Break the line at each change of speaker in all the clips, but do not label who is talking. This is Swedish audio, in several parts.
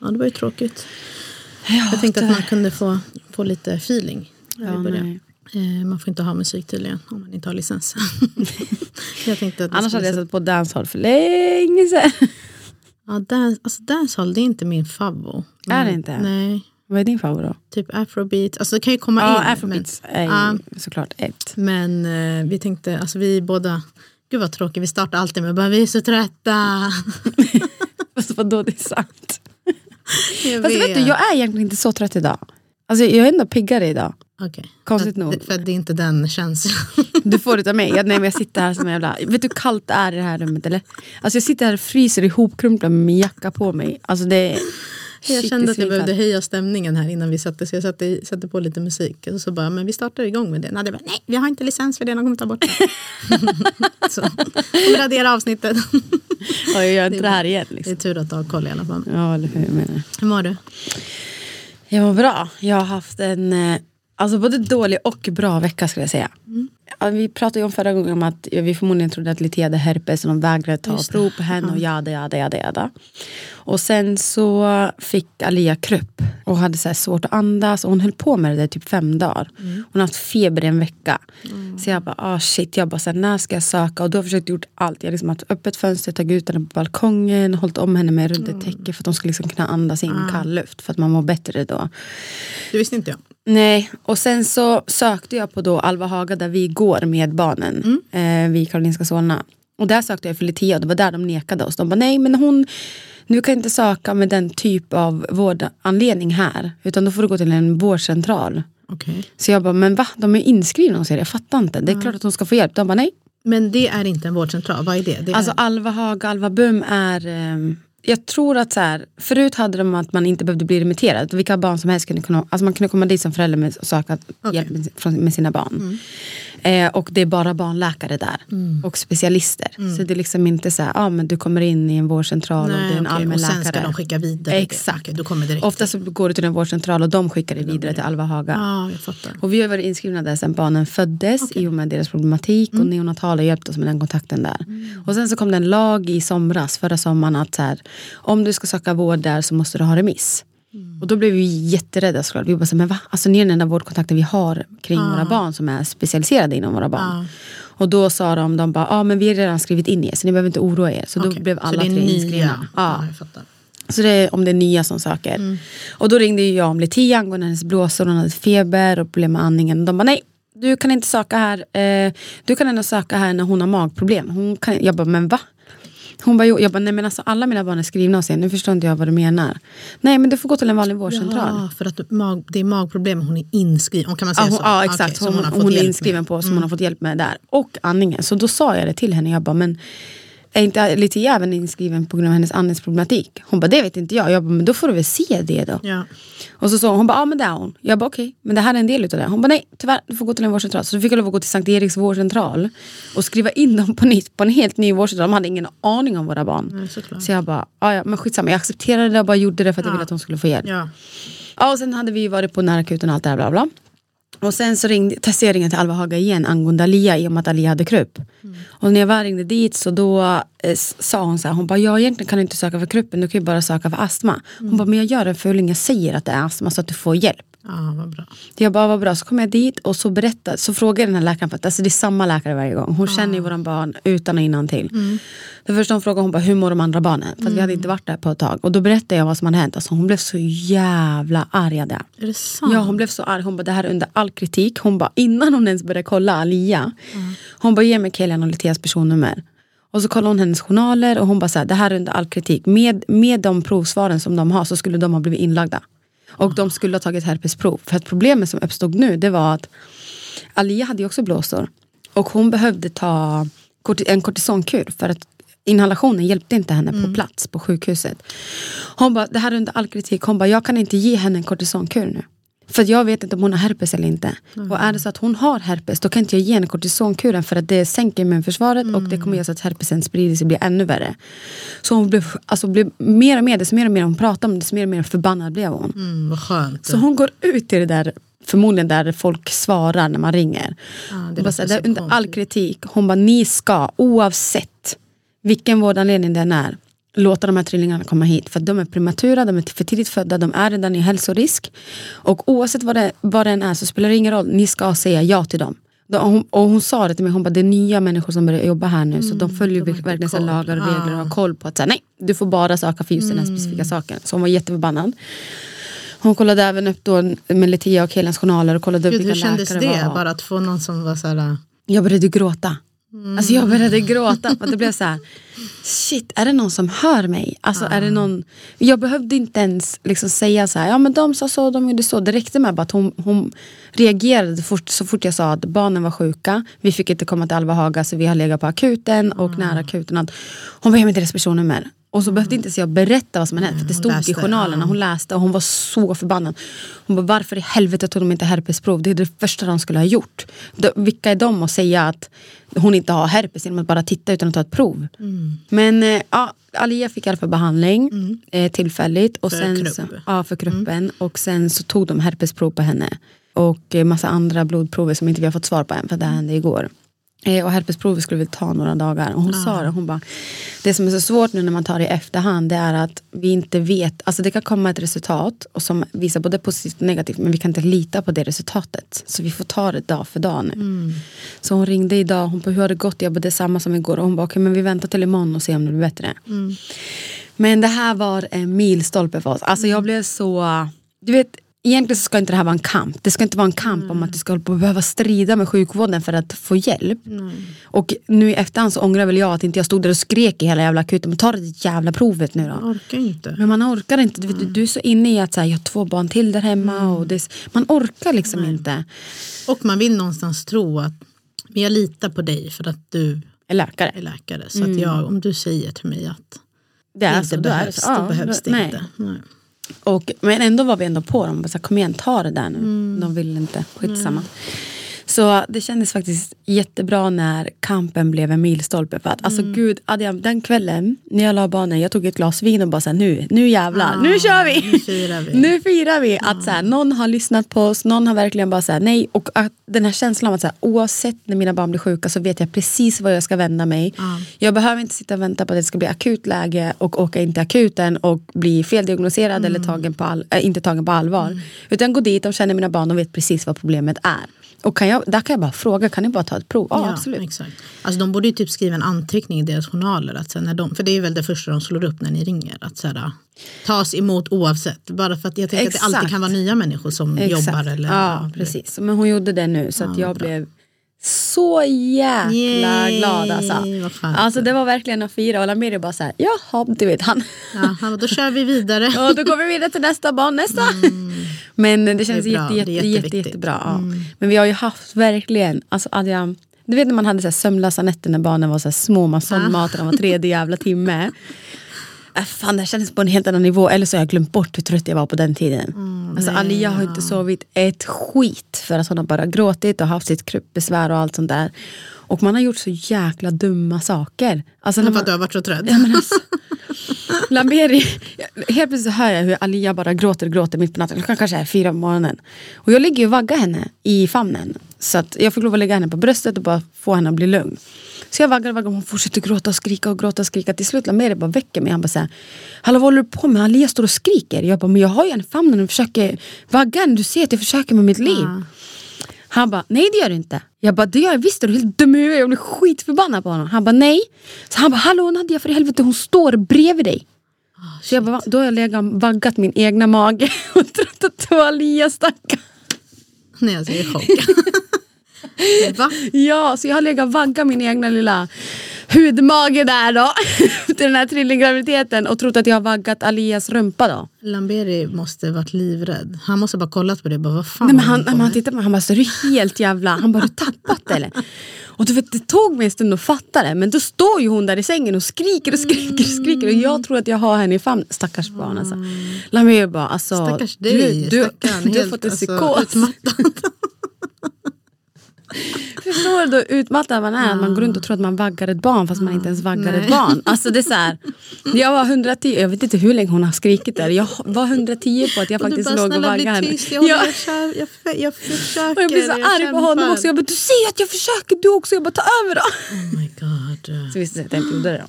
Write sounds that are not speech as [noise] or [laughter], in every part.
Ja, det var ju tråkigt.
Ja,
Jag tänkte
det-
att man kunde få, få lite feeling.
Ja.
Eh, Man får inte ha musik tydligen om man inte har licens. [laughs] jag tänkte att
Annars hade jag satt på dancehall för länge sedan.
Ja, dance, alltså dancehall det är inte min favvo.
Är det
Men-
inte?
Nej,
Vad är din favorit då?
typ afrobeat. Alltså det kan ju komma
Ja,
in.
afrobeats är ju
Ja.
såklart ett.
Men, men eh, vi tänkte, alltså vi båda, gud vad tråkigt, vi startar alltid med bara vi är så trötta. [laughs]
Fast vadå, det är sant.
Jag
Fast vet du, jag är egentligen inte så trött idag. Alltså, jag är ändå piggare idag.
Okej.
Konstigt
för,
nog.
För det är inte den känslan.
Du får det av mig. Jag, nej, men jag sitter här som en jävla... Vet du hur kallt det är i det här rummet? Eller? Alltså, jag sitter här och fryser ihopkrumplad med min jacka på mig. Alltså, det.
Jag
Shit,
kände
det
att jag behövde höja stämningen här innan vi satte så jag satte, satte på lite musik. Och så bara, men vi startar igång med det. Nej, det bara, nej vi har inte licens för det, de kommer ta bort det. [laughs] så, kommer radera avsnittet. [laughs]
Ja, jag gör inte det här igen.
det är
Liksom.
tur att du har koll i alla fall.
Ja, eller hur jag menar.
Hur mår du?
Jag mår bra. Jag har haft en eh, alltså både dålig och bra vecka skulle jag säga. Ja, vi pratade ju om förra gången om att vi förmodligen trodde att Litea hade herpes och de vägrade ta prov på henne och jada jada jada jada. Och sen så fick Alia krupp och hade så svårt att andas och hon höll på med det där typ fem dagar. Hon har haft feber i en vecka. Så jag bara, ah shit, jag bara, så här, när ska jag söka? Och då har jag försökt gjort allt. Jag har liksom haft öppet fönster, tagit ut henne på balkongen, hållit om henne med runt ett täcke för att hon skulle liksom kunna andas in kall luft för att man mår bättre då.
Det visste inte jag.
Nej, och sen så sökte jag på då Alva Haga där vi går med barnen eh, vid Karolinska Solna. Och där sökte jag för Litea och det var där de nekade oss. De bara nej men hon, nu kan jag inte söka med den typ av vårdanledning här. Utan då får du gå till en vårdcentral.
Okej.
Så jag bara men va? De är inskrivna hos er, jag fattar inte. Det är klart att hon ska få hjälp. De bara nej.
Men det är inte en vårdcentral, vad är det? det
Alltså
är...
Alva Haga, Alva Bum är... ehm, jag tror att så här, förut hade de att man inte behövde bli remitterad. Vilka barn som helst kunde komma, alltså man kunde komma dit som förälder med, och söka hjälp med, med sina barn. Eh, och det är bara barnläkare där. Och specialister. Så det är liksom inte så här, ah, men du kommer in i en vårdcentral och det är en
okej.
allmän
Och sen ska de skicka vidare.
Exakt.
Kommer direkt.
Ofta så går du till en vårdcentral och de skickar dig vidare till Alva Haga.
Ja, jag fattar.
Och vi har varit inskrivna där sedan barnen föddes i och med deras problematik och neonatala hjälpte oss med den kontakten där. Och sen så kom det en lag i somras, förra sommaren, att så här, om du ska söka vård där så måste du ha remiss. Och då blev vi jätterädda såklart. Vi bara så, men va? Alltså ni är den enda vårdkontakten vi har kring våra barn som är specialiserade inom våra barn. Och då sa de, de bara, ja men vi har redan skrivit in er så ni behöver inte oroa er. Så då
Okej,
blev alla
så det är
tre
nya.
inskrivna. Ja.
Ja.
Så det är om det är nya som söker. Och då ringde jag om Letia angående hennes blåsor, hon hade feber och problem med andningen. De bara nej, du kan inte söka här. Eh, du kan ändå söka här när hon har magproblem. Hon kan, jag bara, men va? Hon bara, jo. jag bara, nej men alltså alla mina barn är skrivna hos er, nu förstår inte jag vad du menar. Nej men du får gå till en vanlig vårdcentral.
Ja, för att mag, det är magproblem, hon är inskriven. Kan man
Ja,
säga
hon,
så?
ja exakt,
som
hon, hon,
fått
är inskriven
med.
på som hon har fått hjälp med där. Och andningen. Så då sa jag det till henne, jag bara, men är inte Letia även inskriven på grund av hennes andningsproblematik? Hon bara, det vet inte jag. Jag bara, men då får du väl se det då.
Ja.
Och så sa hon, hon bara, ja men det är hon. Jag bara okej, men det här är en del utav det. Hon bara nej, tyvärr, du får gå till en vårdcentral. Så då fick jag lov att gå till Sankt Eriks vårdcentral och skriva in dem på nytt på en helt ny vårdcentral. De hade ingen aning om våra barn.
Såklart.
så jag bara, ja ja men skitsamma, jag accepterade det och bara gjorde det för att jag ville att hon skulle få hjälp.
Ja.
Ja, och sen hade vi varit på närakuten och allt det här bla bla. Och sen så ringde, ringa till Alva Haga igen angående Alia i och med att Alia hade krupp. Och när jag väl ringde dit så då eh, sa hon så här, hon bara, ja egentligen kan du inte söka för kruppen, du kan ju bara söka för astma. Hon bara, men jag gör en fuling, jag säger att det är astma så att du får hjälp.
Ja, vad bra.
Jag bara, vad bra. Så kom jag dit och så berättade, så frågade den här läkaren, för att alltså, det är samma läkare varje gång. Hon känner ju våran barn utan och innan till. Det första hon frågade hon bara, hur mår de andra barnen? För att vi hade inte varit där på ett tag. Och då berättade jag vad som hade hänt. Alltså, hon blev så jävla arg det.
Är det sant?
Ja hon blev så arg, hon bara det här är under all kritik. Hon bara innan hon ens började kolla Alia. Hon bara ge mig Kelian och Leteas personnummer. Och så kollade hon hennes journaler och hon bara så här, det här är under all kritik. Med, med de provsvaren som de har så skulle de ha blivit inlagda. Och de skulle ha tagit herpesprov. För att problemet som uppstod nu det var att Alia hade också blåsor. Och hon behövde ta en kortisonkur för att inhalationen hjälpte inte henne på plats på sjukhuset. Hon bara, det här är under all kritik. Hon bara, jag kan inte ge henne en kortisonkur nu. För jag vet inte om hon har herpes eller inte. Och är det så att hon har herpes då kan inte jag ge henne kortisonkuren för att det sänker immunförsvaret och det kommer göra så att herpesen sprider sig och blir ännu värre. Så hon blev, alltså, blev mer och mer, desto mer och mer hon pratade om det, desto mer och mer förbannad blev hon.
Mm, vad skönt.
Så hon går ut i det där, förmodligen där folk svarar när man ringer.
Ja, det
hon bara, under all kritik, hon bara ni ska oavsett vilken vårdanledning den är låta de här trillingarna komma hit. För de är prematura, de är för tidigt födda, de är redan i hälsorisk. Och oavsett vad det, vad det än är så spelar det ingen roll, ni ska säga ja till dem. Då- Hon, och hon sa det till mig, hon bara det är nya människor som börjar jobba här nu så de följer
de
verkligen så lagar och regler och har koll på att här, nej, du får bara söka för just den här specifika saken. Så hon var jätteförbannad. Hon kollade även upp då med Letia och Helens journaler och kollade upp
Gud,
vilka
hur kändes
läkare
det?
var.
Bara att få någon som var så här...
Jag började gråta. Alltså jag började gråta. För att det blev så här, shit, är det någon som hör mig? Alltså är det någon... Jag behövde inte ens liksom säga så här, ja men de sa så, de gjorde så. Det räckte med bara att hon, hon reagerade fort, så fort jag sa att barnen var sjuka. Vi fick inte komma till Alva Haga så vi har legat på akuten och nära akuten. Hon var med deras personnummer. Och så behövde inte ens jag berätta vad som hade hänt. För det stod
läste,
i journalerna. Hon läste och hon var så förbannad. Hon bara, varför i helvete tog de inte herpesprov? Det är det första de skulle ha gjort. De, vilka är de att säga att hon inte har herpes genom att bara titta utan att ta ett prov?
Mm.
Men eh, ja, Alia fick i alla fall behandling eh, tillfälligt. Och
För
sen. Så, ja, för kruppen. Och sen så tog de herpesprov på henne. Och eh, massa andra blodprover som inte vi har fått svar på än för det hände igår. Eh, och herpesprovet skulle väl ta några dagar. Och hon sa det, hon bara, det som är så svårt nu när man tar det i efterhand det är att vi inte vet, alltså det kan komma ett resultat och som visar både positivt och negativt men vi kan inte lita på det resultatet. Så vi får ta det dag för dag nu. Så hon ringde idag, hon bara hur har det gått? Jag bara det är samma som igår och hon bara okej men vi väntar till imorgon och ser om det blir bättre. Men det här var en milstolpe för oss. Alltså jag blev så, du vet Egentligen ska inte det här vara en kamp. Det ska inte vara en kamp om att du ska hålla på och behöva strida med sjukvården för att få hjälp. Och nu i efterhand så ångrar väl jag att inte jag stod där och skrek i hela jävla akuten. Men ta det jävla provet nu då.
orkar inte.
Men man orkar inte. Du, vet, du är så inne i att så här, jag har två barn till där hemma. Och det, man orkar liksom inte.
Och man vill någonstans tro att men jag litar på dig för att du
Är läkare.
är läkare. Så att jag, om du säger till mig att
Det är
det
så,
inte
då är det
behövs,
så.
då
Ja,
behövs det
nej.
inte. Nej.
Och, men ändå var vi ändå på dem. Bara så här, Kom igen, ta det där nu.
Mm.
De vill inte. Skitsamma. Så det kändes faktiskt jättebra när kampen blev en milstolpe. För att, alltså
Mm.
gud, Adrian, den kvällen när jag la barnen, jag tog ett glas vin och bara så här, nu, nu jävlar, nu kör vi!
nu firar vi. [laughs]
Nu firar vi att så här, någon har lyssnat på oss, någon har verkligen bara så här, nej. Och att den här känslan av att så här, oavsett när mina barn blir sjuka så vet jag precis var jag ska vända mig. Jag behöver inte sitta och vänta på att det ska bli akut läge och åka in till akuten och bli feldiagnostiserad eller tagen på all, äh, inte tagen på allvar. Utan gå dit, de känner mina barn och vet precis vad problemet är. Och kan jag, där kan jag bara fråga, kan ni bara ta ett prov? Ja, absolut.
Exakt. Alltså, de borde ju typ skriva en anteckning i deras journaler. Att sen när de, för det är väl det första de slår upp när ni ringer. Att så här, tas emot oavsett. Bara för att jag tänker att det alltid
Exakt.
kan vara nya människor som
Exakt.
jobbar. Eller,
ja, precis. Men hon gjorde det nu så att jag blev så jäkla
Yay,
glad alltså. Alltså det var verkligen att fira och Lamiri bara såhär, jaha du vet han.
Ja, bara, då kör vi vidare. [laughs]
Och då går vi vidare till nästa barn, nästa. Men det känns
Det bra,
jätte,
det
jätte, jätte, jättebra. Ja. Men vi har ju haft verkligen, alltså Adrian, du vet när man hade så här sömnlösa nätter när barnen var så här små, man sondmatade dem var tredje jävla timme. Äh, fan, det här kändes på en helt annan nivå. Eller så har jag glömt bort hur trött jag var på den tiden. alltså, Alia har inte sovit ett skit för att hon har bara gråtit och haft sitt kruppbesvär och allt sånt där. Och man har gjort så jäkla dumma saker. Alltså, när man,
du har varit så trött.
Ja, men alltså, [laughs] Lamberi, helt plötsligt hör jag hur Alia bara gråter och gråter mitt på natten. Klockan kanske är fyra på morgonen. Och jag ligger och vaggar henne i famnen. Så att jag fick lov att lägga henne på bröstet och bara få henne att bli lugn. Så jag vaggar och vaggar och hon fortsätter gråta och skrika och gråta och skrika. Till slut Lamberi bara väcker mig. Han bara säger Hallå vad håller du på med? Alia står och skriker. Jag bara, men jag har ju i famnen och försöker vagga henne. Du ser att jag försöker med mitt liv. Han bara, nej det gör du inte. Jag bara, det gör jag visst. Är du helt dum i huvudet? Jag blir skitförbannad på honom. Han bara, nej. Så han bara, hallå Nadia för helvete hon står bredvid dig. så jag bara, då har jag legat och vaggat min egna mage [laughs] och trott att det var Alia stackarn.
Nej, alltså, jag är i chock. [laughs] Va?
Ja, så jag har legat och vaggat min egna lilla hudmage där då. [laughs] till den här trillinggraviditeten och trott att jag har vaggat Alias rumpa då.
Lamberi måste varit livrädd. Han måste bara kollat på det. Bara, vad fan
Nej, men han, man
med?
tittar på mig, han bara, så är du helt jävla... Han bara, du tappat det eller? Och du vet, det tog mig en stund att fatta det. Men då står ju hon där i sängen och skriker och skriker och skriker. Och jag tror att jag har henne i famnen. Stackars barn alltså. Lamberi bara, alltså.
Stackars dig.
du, du,
stackarn,
du har fått en
alltså,
psykos.
utmattad. [laughs]
Förstår du hur utmattad man är? Att man går runt och tror att man vaggar ett barn fast man inte ens vaggar ett
Nej.
barn. Alltså det är så här, jag var 110, jag vet inte hur länge hon har skrikit där. Jag var 110 på att jag
Och
faktiskt
bara,
låg och vaggade
bli
henne.
tyst. Jag, jag, jag, jag försöker.
Och jag blir så arg på honom också. Jag bara, du ser att jag försöker du också. Jag bara, ta över då.
Oh my god.
Så visste jag att jag inte gjorde det då.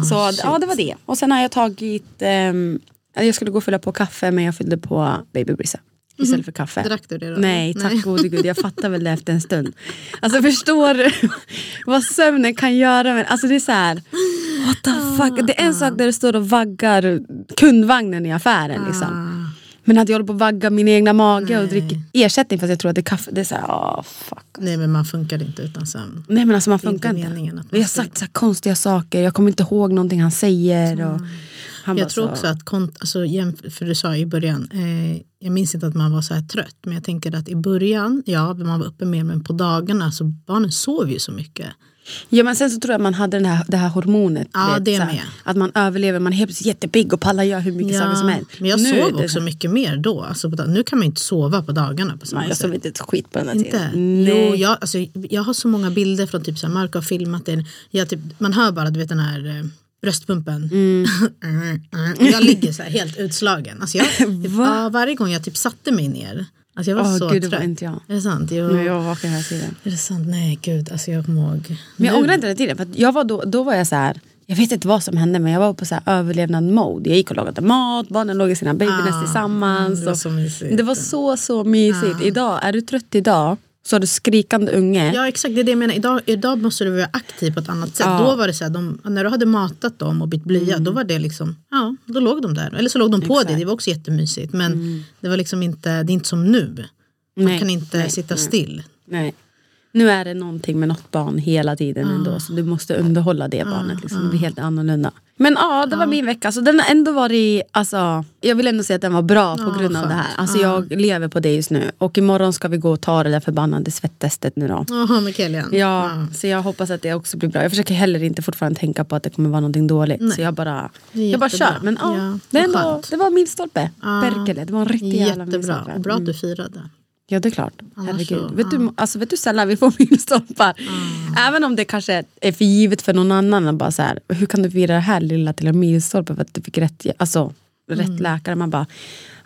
Ah,
Så
shit.
ja, det var det. Och sen har jag tagit, ehm, jag skulle gå och fylla på kaffe men jag fyllde på Baby Brisa istället för kaffe.
Drack du det då?
Nej, tack gode gud. Jag fattar väl det efter en stund. [laughs] Alltså förstår du vad sömnen kan göra med Alltså det är så här, what the fuck. Det är en sak där du står och vaggar kundvagnen i affären. Liksom.
Ah.
Men att jag håller på att vagga min egna mage och
Nej.
dricker ersättning fast jag tror att det är kaffe. Det är så här, åh fuck.
Nej men man funkar inte utan sömn.
Nej men alltså man funkar
inte
inte. Vi har sagt så konstiga saker, jag kommer inte ihåg någonting han säger. Och han
Jag tror
så,
också att, kont- alltså, för du sa i början, eh, jag minns inte att man var så här trött, men jag tänker att i början, ja man var uppe mer, men på dagarna så barnen sov ju så mycket.
Ja men sen så tror jag man hade den här, det här hormonet.
Ja,
vet,
det
så här,
med.
Att man överlever, man är helt jättepigg och pallar göra hur mycket saker som helst.
men jag
Nu
sov
det
också
så-
mycket mer då. Alltså, nu kan man inte sova på dagarna på samma
Nej, jag sov inte ett skit på den här
Inte?
tiden.
Jo, jag, alltså, jag har så många bilder från typ så här, Marco har filmat det. Jag, typ, man hör bara du vet, den här eh, bröstpumpen. Och jag ligger så här helt utslagen. Alltså, jag, [laughs] typ, ja, varje gång jag typ satte mig ner. Alltså, jag var
Åh,
så
gud, det
trött.
var inte jag.
Är det sant? Jo.
Men jag var vaken hela tiden.
Är det sant? Nej gud, alltså jag kommer ihåg.
Men jag ångrar inte den tiden. För jag var då, då var jag så här. Jag vet inte vad som hände men jag var på så överlevnad mode. Jag gick och lagade mat, barnen låg i sina babynest
Ah,
tillsammans.
det var så mysigt.
det var så så mysigt. Idag, är du trött idag så har du skrikande unge.
Ja exakt, det är det jag menar. Idag, idag måste du vara aktiv på ett annat sätt.
Ja.
Då var det så här, de, när du hade matat dem och bytt blöja, då var det liksom, ja, då låg de där. Eller så låg de på
Exakt.
det, det var också jättemysigt. Men det var liksom inte, det är inte som nu. Man
Nej,
kan inte
nej,
sitta
nej.
still.
Nej. Nu är det någonting med något barn hela tiden ändå. Så du måste underhålla det barnet. Liksom. Det blir helt annorlunda. Men ja, det var min vecka. Så den har ändå varit, alltså, jag vill ändå säga att den var bra på
Ja,
grund av
skönt.
det här. Alltså, Jag lever på det just nu. Och imorgon ska vi gå och ta det där förbannade svettestet nu då.
Jaha, med Kelian.
Ja, så jag hoppas att det också blir bra. Jag försöker heller inte fortfarande tänka på att det kommer vara någonting dåligt. Så jag bara, jag bara kör. Men ja,
Ja,
det, ändå, det var milstolpe.
Ja.
Perkele, det var en riktig jävla
Jättebra. Och bra att
Mm.
du firade.
Ja det är klart. Herregud.
så,
vet, du, alltså, vet du sällan vi får [laughs] milstolpar? Även om det kanske är för givet för någon annan. Bara så här, hur kan du fira det här lilla till en milstolpe för att du fick rätt, alltså, rätt läkare? Man bara,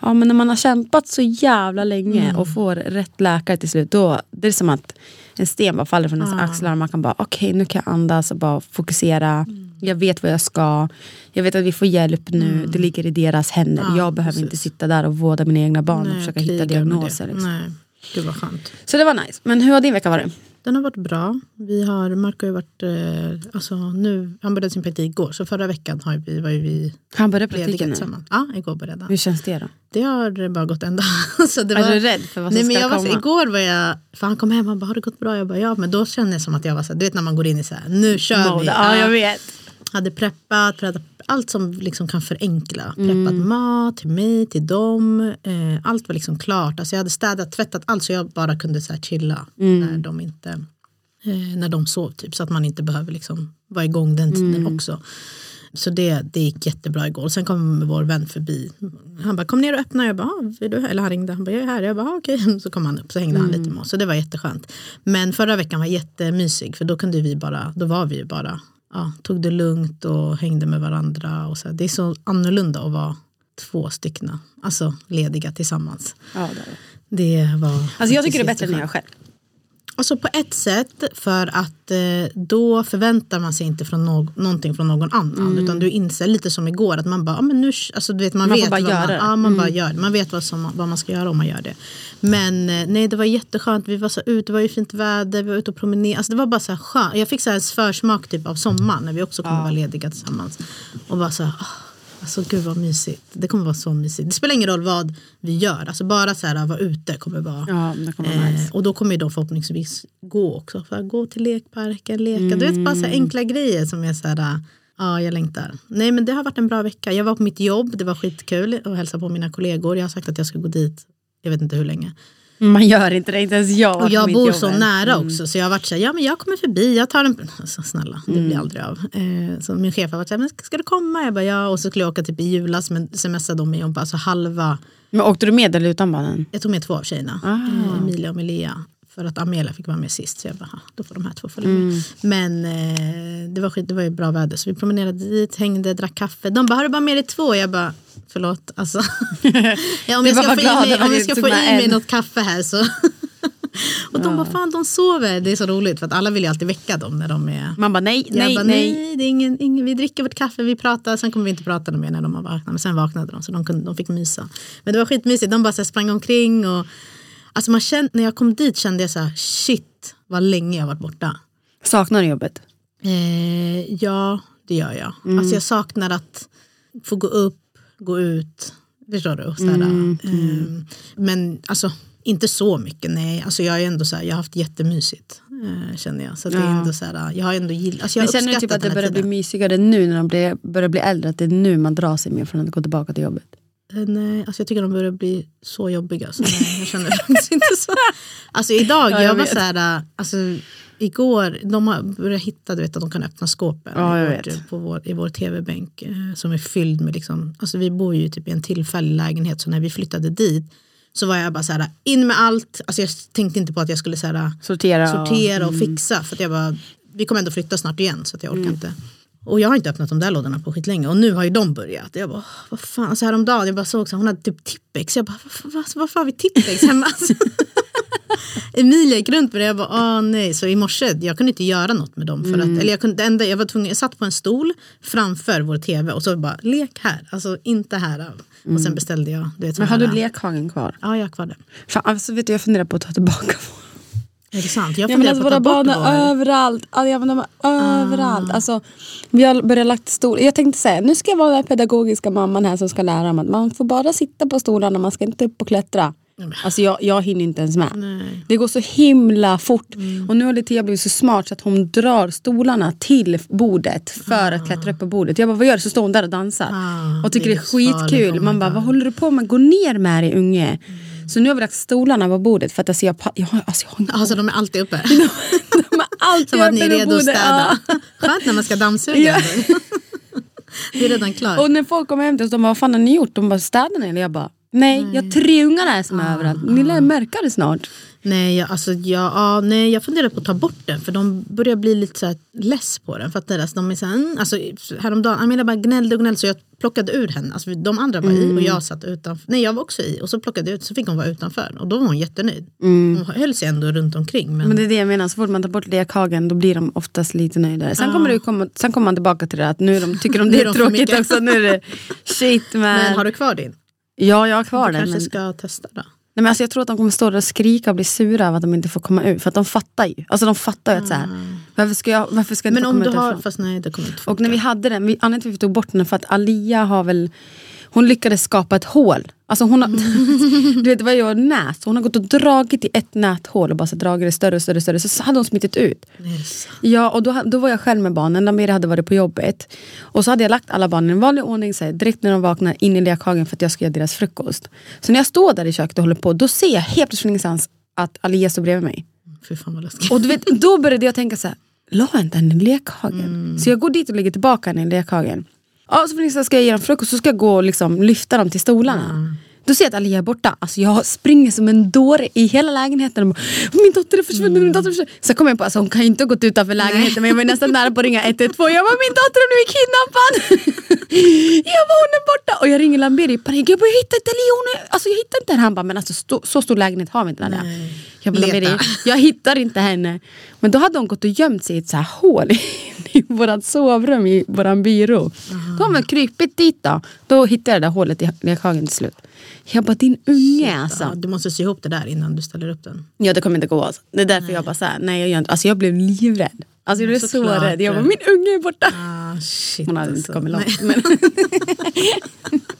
ja men när man har kämpat så jävla länge och får rätt läkare till slut. Då, det är som att en sten bara faller från ens axlar. Man kan bara, okej nu kan jag andas och bara fokusera. Jag vet vad jag ska. Jag vet att vi får hjälp nu. Det ligger i deras händer.
Ja,
jag behöver
precis.
inte sitta där och vårda mina egna barn och försöka hitta diagnoser.
det.
Liksom.
Nej, gud vad skönt.
Så det var nice. Men hur har din vecka varit?
Den har varit bra. Vi har, Marco har varit, eh, alltså nu, han började sin praktik igår, så förra veckan har vi, var ju vi
Han började praktiken nu.
tillsammans. Ja, igår började han.
Hur känns det då?
Det har bara gått en dag. [laughs] så det
Är
var,
du rädd för vad som
Nej, men
ska
jag var,
komma?
Igår var jag, för han kom hem och bara, har det gått bra? Jag bara, ja. Men då kände jag som att jag var så här, du vet när man går in i så här, nu kör
Mode.
vi.
Ja, jag vet.
Hade preppat, preppat allt som liksom kan förenkla.
Mm.
Preppat mat till mig, till dem. Eh, allt var liksom klart. Alltså jag hade städat, tvättat allt så jag bara kunde så här chilla
Mm.
när de inte eh, när de sov. Typ, så att man inte behöver liksom vara igång den tiden
Mm.
också. Så det, det gick jättebra igår. Sen kom vår vän förbi. Han bara kom ner och öppna. Jag bara, "Ah, är du här?" Eller han ringde. Han bara, jag är här. Jag bara, "Ah, okej. [laughs] Så kom han upp. Så hängde han
Mm.
lite med oss. Så det var jätteskönt. Men förra veckan var jättemysig. För då kunde vi bara, då var vi ju bara, ja, tog det lugnt och hängde med varandra. Och så. Det är så annorlunda att vara två stycken. Alltså lediga tillsammans.
Ja, det är det.
Var
Alltså jag tycker det är bättre än
jätteskönt.
jag själv.
Alltså på ett sätt för att eh, då förväntar man sig inte från no någonting från någon annan. Utan du inser lite som igår att man bara, ah, men nu, alltså, du vet, man,
Man
vet vad man, ja, man bara gör det. Man vet vad, som, vad man ska göra om man gör det. Men eh, nej, det var jätteskönt. Vi var så ute, det var ju fint väder, vi var ute och promenerade. Alltså, det var bara så här skönt. Jag fick så här försmak typ, av sommaren när vi också kommer vara lediga tillsammans. Och bara så här, ah, Alltså gud vad mysigt. Det kommer vara så mysigt. Det spelar ingen roll vad vi gör. Alltså bara så här vara ute kommer vara.
Ja, det kommer vara
Eh,
nice.
och då kommer ju de förhoppningsvis gå också. För att gå till lekparken, leka. Du vet bara så här enkla grejer som är så här. Ja, jag längtar. Nej men det har varit en bra vecka. Jag var på mitt jobb, det var skitkul att hälsa på mina kollegor. Jag har sagt att jag ska gå dit, jag vet inte hur länge. [laughs]
Man gör inte det, inte ens jag.
Och jag bor så nära också så jag har varit så här, ja men jag kommer förbi, jag tar en... Alltså, snälla, det blir aldrig av. Eh, så min chef har varit så här, men ska, du komma? Jag bara ja, och så skulle jag åka typ i julas men smsade de mig om alltså halva,
Men åkte du med eller utan barnen?
jag tog med två av tjejerna,
Ah.
Emilia och Melia. För att Amelia fick vara med sist så jag bara, "Ha, då får de här två följa med.
Mm.
Men eh, det, var skit, det var ju bra väder så vi promenerade dit, hängde, drack kaffe. De bara, har du bara med dig två? Jag bara, förlåt. Alltså. [laughs] ja, om jag ska få i mig, om jag ska få i mig något kaffe här så [laughs] Och de bara, fan de sover. Det är så roligt för att alla vill ju alltid väcka dem när de är...
Man bara nej, nej,
bara,
nej.
nej det är ingen, ingen, vi dricker vårt kaffe, vi pratar, sen kommer vi inte prata mer när de har vaknat. Men sen vaknade de så de, kunde, de fick mysa. Men det var skitmysigt, de bara så sprang omkring. Och, alltså man kände, när jag kom dit kände jag så här, shit vad länge jag varit borta.
Saknar du jobbet?
Eh, ja, det gör jag.
Mm.
Alltså jag saknar att få gå upp, gå ut. Förstår du? Så
Mm,
eh, men alltså inte så mycket, nej. Alltså jag, är ändå så här, jag har haft jättemysigt, eh, känner jag. Så det är
Ja.
ändå så här, jag har ändå gillat, alltså jag
Men känner du typ att det börjar bli
tiden.
mysigare nu när blir, börjar bli äldre? Att det är nu man drar sig mer från att gå tillbaka till jobbet?
Eh, Nej, alltså jag tycker de börjar bli så jobbiga. Så nej, jag känner faktiskt inte så. Alltså idag, [laughs]
Ja, jag
jag var
vet.
så här, alltså igår, de har börjat hitta, du vet att de kan öppna skåpen
Ja,
i, vårt, på vår, i vår tv-bänk eh, som är fylld med, liksom, alltså vi bor ju typ i en tillfällig lägenhet så när vi flyttade dit så var jag bara så här, in med allt, alltså jag tänkte inte på att jag skulle så här,
Sortera?
sortera och fixa. För att jag bara, vi kommer ändå flytta snart igen så att jag orkar
Mm.
inte. Och jag har inte öppnat de där lådorna på skitlänge och nu har ju de börjat. Jag bara, "Åh, vad fan, alltså häromdagen jag bara såg så hon hade typ Tippex. Jag bara, varför har vi Tippex hemma? [laughs] Alltså. Emilia gick runt med det jag bara, åh nej. Så i morse, jag kunde inte göra något med dem. För
Mm.
att, eller jag, kunde, enda, jag var tvungen, jag satt på en stol framför vår tv och så bara, lek här, alltså inte här. Och sen beställde jag. Du vet,
Mm. Men har
här-
du lekhagen kvar?
Ja, jag har kvar den.
Fan, alltså, vet du, jag funderar på att ta tillbaka [laughs]
Är det sant? Jag
Ja, men alltså, våra barn är överallt. Alltså, ja, men de är
Ah.
överallt. Alltså, vi har börjat lagt stol. Jag tänkte säga, nu ska jag vara den pedagogiska mamman här som ska lära dem att man får bara sitta på stolarna, man ska inte upp och klättra. Alltså jag, jag hinner inte ens med.
Nej.
Det går så himla fort.
Mm.
Och nu har Litia blivit så smart så att hon drar stolarna till bordet för att klättra upp på bordet. Jag bara, vad gör du? Så står hon där och dansar.
Ah,
och tycker
det
det
är
är
livsfarligt.
skitkul.
Oh
Man bara, vad håller du på med? Gå ner med dig unge. Så nu har vi lagt stolarna på bordet för att alltså, jag, jag, alltså, jag har
Alltså de är alltid uppe. [laughs]
de är alltid
Som att ni är redo att städa.
Ja.
Skönt när man ska dammsuga.
Ja. [laughs]
Vi är redan klar.
Och när folk kommer hem till oss, de bara, vad fan har ni gjort? De bara, städar ni? Jag bara, nej, jag har tre ungar här som är överallt. Ni lär märka det snart.
Nej, jag, alltså, jag, ja, nej, jag funderar på att ta bort den för de börjar bli lite så här less på den. Fattar du? Alltså, de är så här, mm, alltså, häromdagen, Amelia bara gnällde och gnällde så jag plockade ur henne. Alltså, de andra var i och jag satt utanför. Nej, jag var också i och så plockade jag ut så fick hon vara utanför. Och då var hon jättenöjd. Hon höll sig ändå runt omkring. Men,
Men det är det jag menar, så fort man tar bort lekhagen då blir de oftast lite nöjdare. Sen, kommer, det ju komma, sen kommer man tillbaka till det att nu de, tycker de [laughs] det
är de för
tråkigt också. Nu är det [laughs] shit man.
men har du kvar din?
Ja, jag har kvar
Du
den.
kanske
Men,
ska testa då.
Nej, men alltså, jag tror att de kommer stå där och skrika och bli sura av att de inte får komma ut. För att de fattar ju. Alltså de fattar ju att så här, varför ska jag, varför ska jag inte
Men
få
om
komma
du
ut
har,
därifrån?
fast nej det kommer inte funka.
Och när vi hade den, vi, anledningen till att vi tog bort den för att Alia har väl hon lyckades skapa ett hål. Alltså hon har, [laughs] du vet det var ju nät, hon har gått och dragit i ett näthål och bara så dragit det större och större, större. Så hade hon smittit ut.
Yes.
Ja, och då, då var jag själv med barnen, Lamira hade varit på jobbet. Och så hade jag lagt alla barnen i vanlig ordning, så här, direkt när de vaknar, in i lekhagen för att jag ska göra deras frukost. Så när jag står där i köket och håller på, då ser jag helt plötsligt ingenstans att Alia står bredvid mig.
Fy fan vad läskigt.
Och du vet, då började jag tänka så här, la jag inte henne i lekhagen? Så jag går dit och lägger tillbaka henne i lekhagen. Ja, så liksom ska jag ge dem frukost så ska jag gå och liksom lyfta dem till stolarna. Då ser jag att Alia är borta. Alltså jag springer som en dåre i hela lägenheten. Och bara, min dotter är försvunnen, min dotter är försvunnen. Så kom jag på att alltså, hon kan ju inte ha gått utanför lägenheten men jag var nästan nära på att ringa 112. Jag bara, min dotter har blivit kidnappad. [laughs] jag bara, hon är borta. Och jag ringer Lamberi i panik. Jag bara, jag hittar inte Alia. Hon är... Alltså jag hittar inte henne. Han bara, men alltså så, så stor lägenhet har vi inte Alia.
Nej.
Jag bara, jag hittar inte henne. Men då hade hon gått och gömt sig i ett så här hål [laughs] i, vårt sovrum, i våran byrå. Då har man krypit dit då. Då hittade jag det där hålet i lekhagen till slut. Jag bara, din unge alltså.
Ja, du måste sy ihop det där innan du ställer upp den.
Ja det kommer inte gå. Det är därför jag bara såhär, nej jag gör inte. Alltså jag blev livrädd. Alltså jag blev så
Såklart.
rädd. Jag bara, min unge är borta.
Ah, shit,
Hon hade
alltså.
inte kommit långt.
Nej.
Men, [laughs] [laughs]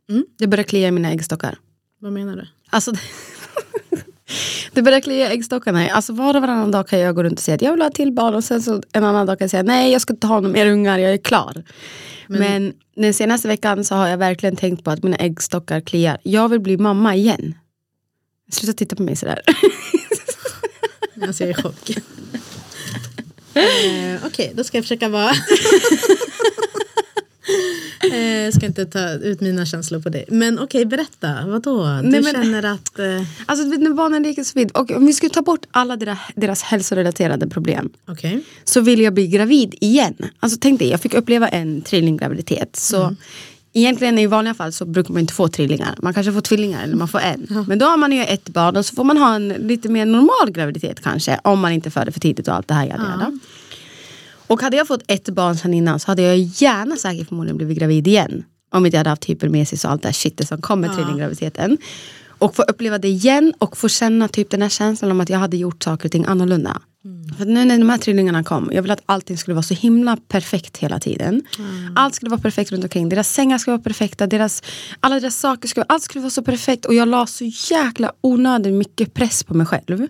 Det börjar klia i mina äggstockar.
Vad menar du?
Alltså, [laughs] det börjar klia i äggstockarna. Alltså var och varannan dag kan jag gå runt och säga att jag vill ha till barn och sen så en annan dag kan jag säga nej jag ska inte ha några mer ungar, jag är klar. Men, den senaste veckan så har jag verkligen tänkt på att mina äggstockar kliar. Jag vill bli mamma igen. Sluta titta på mig sådär.
Alltså [laughs] jag är i chock. [laughs] eh, Okej, då ska jag försöka vara... eh, ska inte ta ut mina känslor på det. Men okej, berätta. Vadå? Du
Nej, men-
känner att... Eh,
Alltså när barnen leker så vitt. Och om vi skulle ta bort alla deras, deras hälsorelaterade problem.
okej.
så vill jag bli gravid igen. Alltså tänk dig, jag fick uppleva en trillinggraviditet. Så egentligen i vanliga fall så brukar man inte få trillingar. Man kanske får tvillingar eller man får en. Men då har man ju ett barn och så får man ha en lite mer normal graviditet kanske. Om man inte föder för tidigt och allt det här. Jada. Och hade jag fått ett barn sedan innan så hade jag gärna säkert förmodligen blivit gravid igen. Om inte jag hade haft hypermesis och allt det här shitet som kom med trillinggraviditeten. Och få uppleva det igen och få känna typ den här känslan om att jag hade gjort saker och ting annorlunda. För att nu när de här trillingarna kom, jag ville att allting skulle vara så himla perfekt hela tiden. Allt skulle vara perfekt runt omkring. Deras sängar skulle vara perfekta, deras, alla deras saker skulle, allt skulle vara så perfekt. Och jag la så jäkla onödigt mycket press på mig själv.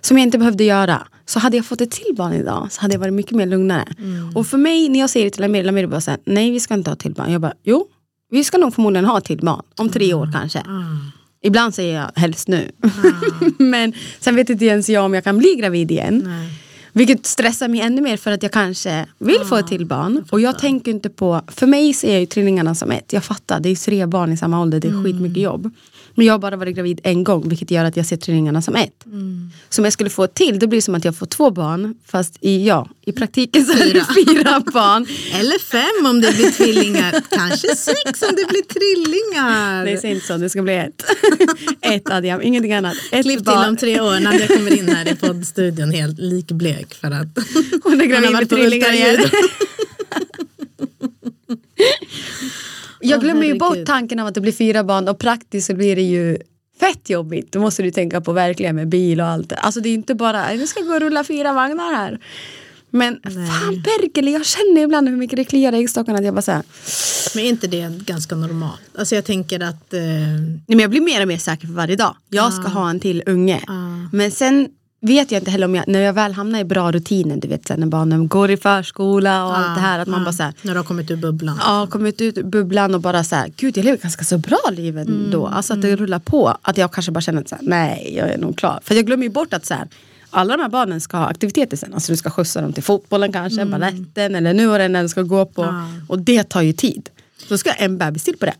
Som jag inte behövde göra. Så hade jag fått ett till barn idag så hade jag varit mycket mer lugnare. Och för mig, när jag säger det till Amir, Amir bara säger nej vi ska inte ha ett till barn. Jag bara, jo, vi ska nog förmodligen ha ett till barn. Om tre år kanske. Ibland säger jag helst nu. [laughs] Men sen vet inte ens jag om jag kan bli gravid igen. Vilket stressar mig ännu mer för att jag kanske vill få ett till barn. och jag tänker inte på, för mig ser jag ju trillingarna som ett. Jag fattar, det är tre barn i samma ålder, det är skitmycket jobb. Men jag har bara varit gravid en gång vilket gör att jag ser trillingarna som ett. Så om jag skulle få ett till, då blir det som att jag får två barn. Fast i, ja, i praktiken så är det fyra [laughs] barn.
Eller fem om det blir tvillingar. Kanske sex om det blir trillingar.
Nej, säg inte så, det ska bli ett. [laughs] ett Adjam, ingenting annat. Ett
Klipp till
barn.
om tre år när jag kommer in här i poddstudion helt likblek för att
Hon är gravid med trillingar igen. [laughs] Jag glömmer ju bort tanken av att det blir fyra barn och praktiskt så blir det ju fett jobbigt. Då måste du tänka på verkligen med bil och allt. Alltså det är inte bara, nu ska jag gå och rulla fyra vagnar här. Men fan Berkel, jag känner ibland hur mycket det kliar i äggstockarna att jag bara såhär,
Men är inte det ganska normalt? Alltså jag tänker att... Eh,
nej men jag blir mer och mer säker för varje dag. Jag ska ha en till unge. Men sen vet jag inte heller om jag, när jag väl hamnar i bra rutiner, du vet så här, när barnen går i förskola och allt det här, att man bara såhär,
när du har kommit ur bubblan.
ja, kommit ut ur bubblan och bara så här, gud jag lever ganska så bra liv ändå. Alltså att det rullar på. Att jag kanske bara känner att så här, nej jag är nog klar. För jag glömmer ju bort att så här, alla de här barnen ska ha aktiviteter sen. Alltså du ska skjutsa dem till fotbollen kanske, mm. baletten eller nu och den den ska gå på. Och det tar ju tid. Då ska en bebis till på det.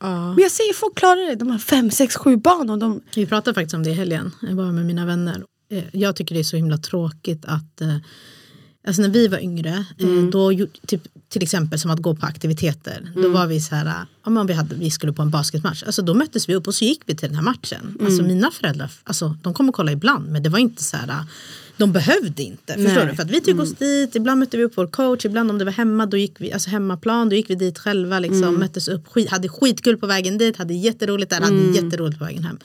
Ja.
Men jag ser folk klarar det. De har fem, sex, sju barn. Och de,
Vi pratade faktiskt om det i helgen. Jag var med mina vänner. Eh, Jag tycker det är så himla tråkigt att eh, Alltså när vi var yngre, eh, då, ju- typ, till exempel som att gå på aktiviteter. Då var vi så här, men vi, hade, vi skulle på en basketmatch. Alltså då möttes vi upp och så gick vi till den här matchen. Alltså mina föräldrar, alltså, de kom och kollade ibland. Men det var inte så här, de behövde inte. Förstår du? För att vi tog oss dit, ibland mötte vi upp vår coach, ibland om det var hemma, då gick vi, alltså hemmaplan, då gick vi dit själva. Liksom, Möttes upp, skit, hade skitkul på vägen dit, hade jätteroligt där, hade jätteroligt på vägen hem.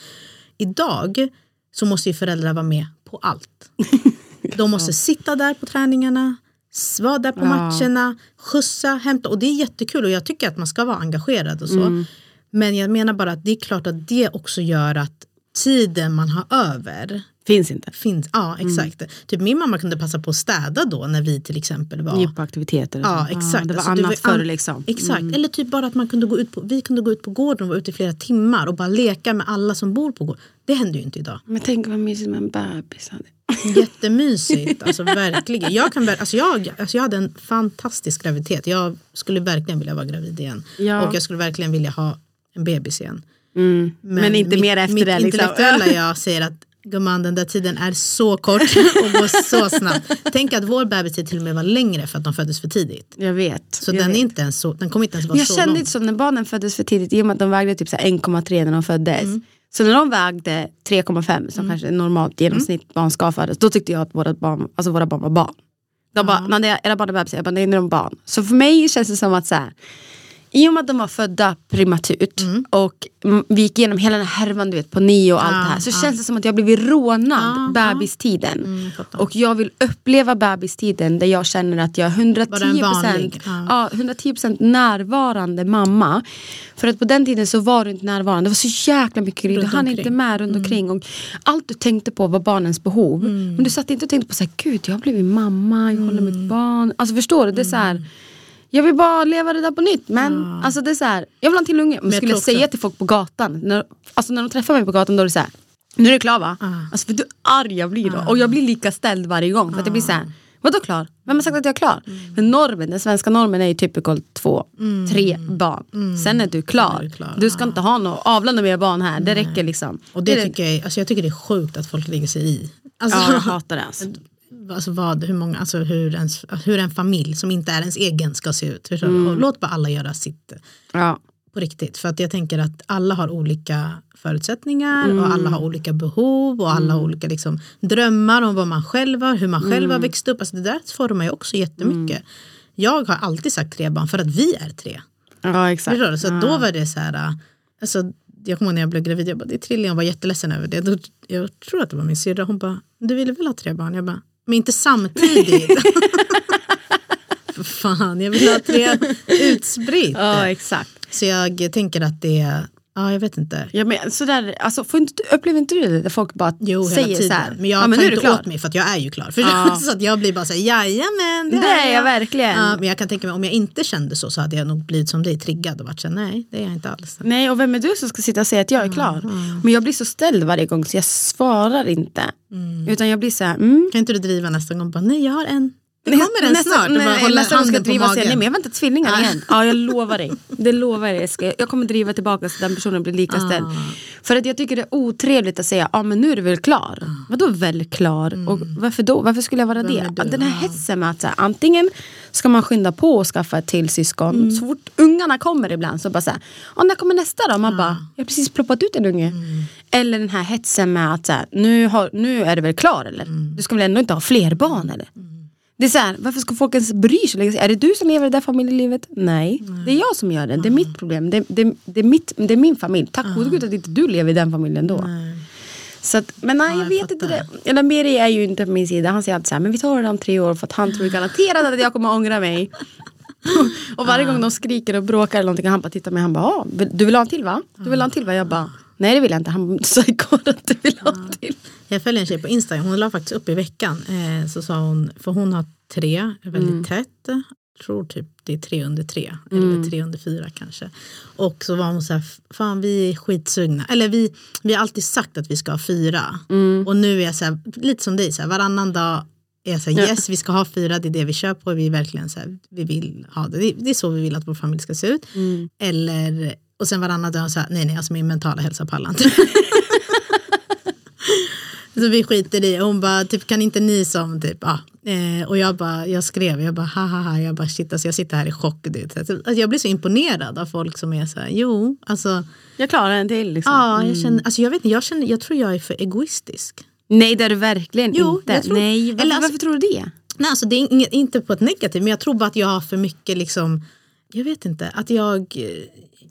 Idag så måste ju föräldrar vara med på allt. De måste sitta där på träningarna, vara där på
Ja.
matcherna, skjutsa, hämta. Och det är jättekul och jag tycker att man ska vara engagerad och så. Men jag menar bara att det är klart att det också gör att tiden man har över
Finns inte.
finns. Ja, exakt. Typ min mamma kunde passa på att städa då när vi till exempel var
Gick på aktiviteter
Ja exakt.
det var
Alltså,
annat
var
förr liksom.
Exakt. Eller typ bara att man kunde gå ut på, vi kunde gå ut på gården och vara ute i flera timmar och bara leka med alla som bor på gården. Det händer ju inte idag.
Men tänk vad mysigt med en bebis. hade. [laughs]
Jättemysigt, alltså verkligen. Jag, kan, alltså jag, alltså jag hade en fantastisk graviditet. Jag skulle verkligen vilja vara gravid igen.
Ja.
Och jag skulle verkligen vilja ha en bebis igen.
Mm. Men, inte
mitt,
mer efter
mitt
det. Liksom.
intellektuella [laughs] jag säger att gumman den där tiden är så kort [laughs] och går så snabbt. Tänk att vår bebistid till och med var längre för att de föddes för tidigt.
Jag vet.
Så
jag
den,
vet.
är inte ens så, den kommer inte ens vara
jag
så
kände
lång.
inte som när barnen föddes för tidigt i och med att de vägde typ så här 1,3 när de föddes.
Mm.
Så när de vägde 3,5 som kanske är normalt genomsnitt
Mm.
barn ska födas. Då tyckte jag att våra barn, alltså våra barn var barn. De bara, när det, era barn är bebisar, jag bara nej, de är barn. Så för mig känns det som att så här, i och med att de var födda prematurt
Mm.
och mm, vi gick igenom hela den här härvan du vet, på nio och allt det här. Så känns det som att jag blivit rånad bebistiden.
Mm,
och jag vill uppleva bebistiden där jag känner att jag är 110%,
Bara en vanlig, ja.
ja, 110% närvarande mamma. För att på den tiden så var du inte närvarande. Det var så jäkla mycket grejer. Du hann inte med runt omkring. Och allt du tänkte på var barnens behov. Men du satt inte och tänkte på så här, gud jag har blivit mamma, jag håller mitt barn. Alltså förstår du? Det är så här, jag vill bara leva det där på nytt. Men alltså det är så här, jag vill ha en till unge. Men
jag
skulle jag säga
också-
till folk på gatan, när, alltså när de träffar mig på gatan då är det så här, nu är det klar va? Alltså för du arg jag blir då. Och jag blir lika ställd varje gång. För att jag blir så här, vadå klar? Vem har sagt att jag är klar? Men normen, den svenska normen är ju typical två, tre barn. Sen är du klar.
Är du klar,
Du ska inte ha några mer barn här. Det räcker liksom.
Och det
är
tycker jag, alltså jag tycker det är sjukt att folk lägger sig i. Alltså,
Ja, jag hatar det alltså.
Alltså vad, hur, många, alltså hur, ens, hur en familj som inte är ens egen ska se ut.
Mm.
Och låt bara alla göra sitt
Ja.
på riktigt. För att jag tänker att alla har olika förutsättningar
Mm.
och alla har olika behov och alla har olika liksom, drömmar om vad man själv har, hur man själv
Mm.
har växt upp. Alltså det där formar ju också jättemycket. Jag har alltid sagt tre barn för att vi är tre.
ja, exakt.
Förstår du? Så att då var det så här, alltså, jag kommer ihåg när jag blev gravid, jag bara, det är trilling, jag var jätteledsen över det. Då, jag tror att det var min syrra, hon bara, du ville väl ha tre barn? Jag bara, men inte samtidigt. [laughs] För fan, jag vill ha tre utspritt.
Ja, exakt.
Så jag tänker att det ja jag vet inte.
Ja, men, sådär, alltså, får inte, upplever inte du det? Där folk bara
Jo,
säger så här,
Men jag
ja, men
tar inte
klar.
åt mig för att jag är ju klar. För
Ja. [laughs]
så att jag blir bara så här, jajamän.
Det är jag verkligen.
Ja, men jag kan tänka mig, om jag inte kände så så hade jag nog blivit som dig, triggad och varit så här, nej det är jag inte alls.
Nej, och vem är du som ska sitta och säga att jag är klar? Men jag blir så ställd varje gång så jag svarar inte. Utan jag blir så här, mm.
Kan inte du driva nästa gång? Bara, nej jag har en. Det kommer en
nästa-
snart.
Nej,
håller
nästa ska
handen på
driva
magen.
nej men jag väntar tvillingar igen. Ja jag lovar dig. Det lovar jag. Jag, ska, jag kommer driva tillbaka så den personen blir lika ställd. För att jag tycker det är otrevligt att säga, ja men nu är du väl klar? Vadå väl klar? Och varför då? Varför skulle jag vara det?
är du?
Den här hetsen med att här, antingen ska man skynda på och skaffa ett till syskon.
Mm.
Så fort ungarna kommer ibland så bara så här, ja när kommer nästa då? Man bara, jag har precis ploppat ut en unge.
Mm.
Eller den här hetsen med att så här, nu, har, nu är du väl klar eller?
Mm.
Du ska väl ändå inte ha fler barn eller? Det är så här, varför ska folk ens bry sig? Är det du som lever det där familjelivet? Nej, det är jag som gör det. Det är mitt problem. Det, det, det, är, mitt, det är min familj. Tack gode gud att inte du lever i den familjen då. Så att, men nej, jag
jag
vet inte det. Eller Meri är ju inte på min sida. Han säger alltid så här, men vi tar det om tre år för att han tror garanterat att jag kommer ångra mig. [laughs] och varje gång de skriker och bråkar eller någonting, han bara tittar på mig han bara, "Ah, vill- du vill ha en till va? Du vill ha en till va? Jag bara, nej det vill jag inte. Han sa igår att du vill ha till.
Jag följer en tjej på Instagram, hon la faktiskt upp i veckan. Eh, så sa hon, för hon har tre, väldigt
Mm.
tätt. Jag tror typ det är tre under tre. Eller tre under fyra kanske. Och så var hon så här, fan vi är skitsugna. Eller vi, vi har alltid sagt att vi ska ha fyra.
Mm.
Och nu är jag så här, lite som dig, så här, varannan dag är jag så här,
Ja.
yes vi ska ha fyra, det är det vi kör på. Vi är verkligen så här, vi vill ha det. Det, det är så vi vill att vår familj ska se ut.
Mm.
Eller, och sen varannan dag så här, nej nej, alltså min mentala hälsa pallar inte. [laughs] Så vi skiter i. Hon bara, typ, kan inte ni som typ, ah. eh, och jag bara, jag skrev, jag bara, ha ha ha, jag bara shit, alltså, jag sitter här i chock. Du vet. Alltså, jag blir så imponerad av folk som är så här, jo, alltså,
Jag klarar en till liksom.
ja, jag känner, alltså jag vet inte, jag känner, jag tror jag är för egoistisk.
Nej det är du verkligen
Jo,
inte.
tror-
Nej, varför,
eller alltså-
varför tror du det?
Nej, alltså det är inget, inte på ett negativt, men jag tror bara att jag har för mycket liksom, jag vet inte, att jag,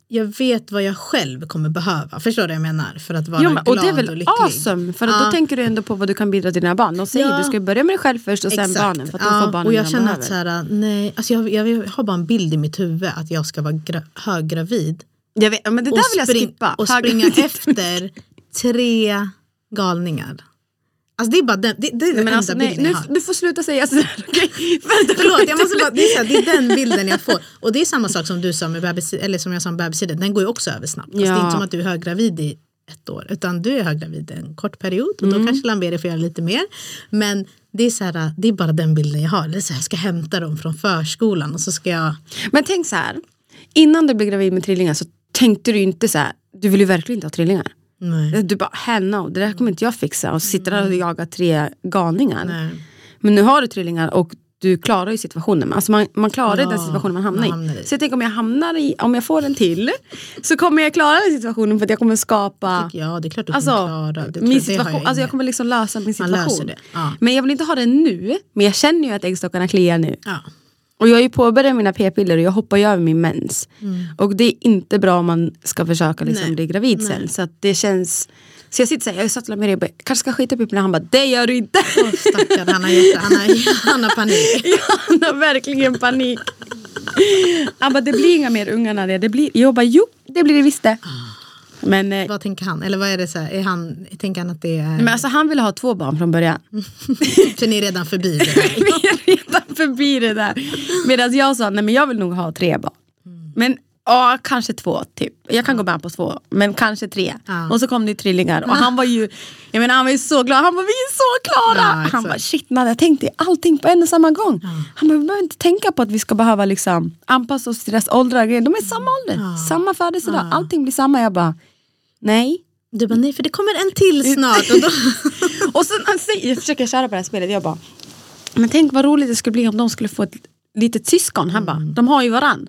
jag vet vad jag själv kommer behöva. Förstår du vad jag menar? För att vara
Jo, men,
glad
och det är väl
lycklig.
awesome, för att
Ja.
då tänker du ändå på vad du kan bidra till dina barn. De säger
Ja.
du ska börja med dig själv först och sen
Exakt.
barnen. För att
Ja,
får barnen
och jag känner
behöver.
att så här, nej, alltså jag, jag har bara en bild i mitt huvud att jag ska vara gra- höggravid.
jag vet, men det där vill jag skippa.
och springa efter [laughs] tre galningar. Alltså det är bara den, det, det är den
Nej,
enda
alltså, nej,
bilden
nu,
jag har.
du får sluta säga sådär. [laughs] Vänta,
Förlåt, jag måste bara, det, är här, det är den [laughs] bilden jag får. Och det är samma sak som du sa med bebis, eller som jag sa med bebistiden, den går ju också över snabbt. Alltså, Det är
Ja.
inte som att du är höggravid i ett år, utan du är höggravid en kort period och
Mm.
då kanske Lamberi får göra lite mer. Men det är, så här, det är bara den bilden jag har. Det är så här, jag ska hämta dem från förskolan och så ska jag...
Men tänk så här. Innan du blev gravid med trillingar så tänkte du inte så här. Du vill ju verkligen inte ha trillingar.
Nej.
Du bara, hell no, det där kommer inte jag fixa. Och sitta där och jaga tre galningar.
Nej.
Men nu har du trillingar och du klarar ju situationen. Alltså man, man klarar
Ja,
den situationen man hamnar,
man
i.
hamnar i.
Så jag tänker om jag hamnar i, om jag får en till. Så kommer jag klara den situationen för att jag kommer skapa
Ja, det är klart du
Alltså,
kommer klara. Det,
min situation, alltså jag kommer liksom lösa min situation.
ja.
Men jag vill inte ha det nu. Men jag känner ju att äggstockarna kliar nu.
Ja.
Och jag har ju påbörjat mina p-piller och jag hoppar ju över min mens. Och det är inte bra om man ska försöka liksom
Mm. Nej.
bli gravid sen. Så det känns... Så jag sitter såhär, jag satt med det och bara, kanske ska skita på pipporna. Han bara, det gör du inte.
Åh, stackarn, han har, hjärta, han, har, han har panik. [laughs]
Han har verkligen panik. Han bara, det blir inga mer ungar när det, det blir. Jag bara, jo det blir det visst det. Men, eh,
Vad tänker han? Eller vad är det så här? Är han, tänker han att det är...
men alltså, han ville ha två barn från början. [laughs]
Så ni är redan förbi det där. [laughs]
Vi är redan förbi det där. Medan jag sa, nej men jag vill nog ha tre barn. Men ja, kanske två typ. Jag kan gå med på två, men kanske tre.
Ja.
Och så kom det trillingar och han var ju, jag menar han var ju så glad. Han bara, vi är så klara!
Ja,
han bara, shit Nadja, jag tänkte allting på en och samma gång. Han bara, vi behöver inte tänka på att vi ska behöva liksom anpassa oss till deras åldrar. De är samma ålder, samma födelsedag, allting blir samma. Jag bara, nej.
Du bara nej för det kommer en till snart. Och då, [laughs]
Och sen säger, jag försöker köra på det här spelet, jag bara Men tänk vad roligt det skulle bli om de skulle få ett litet syskon. Han bara, de har ju varann.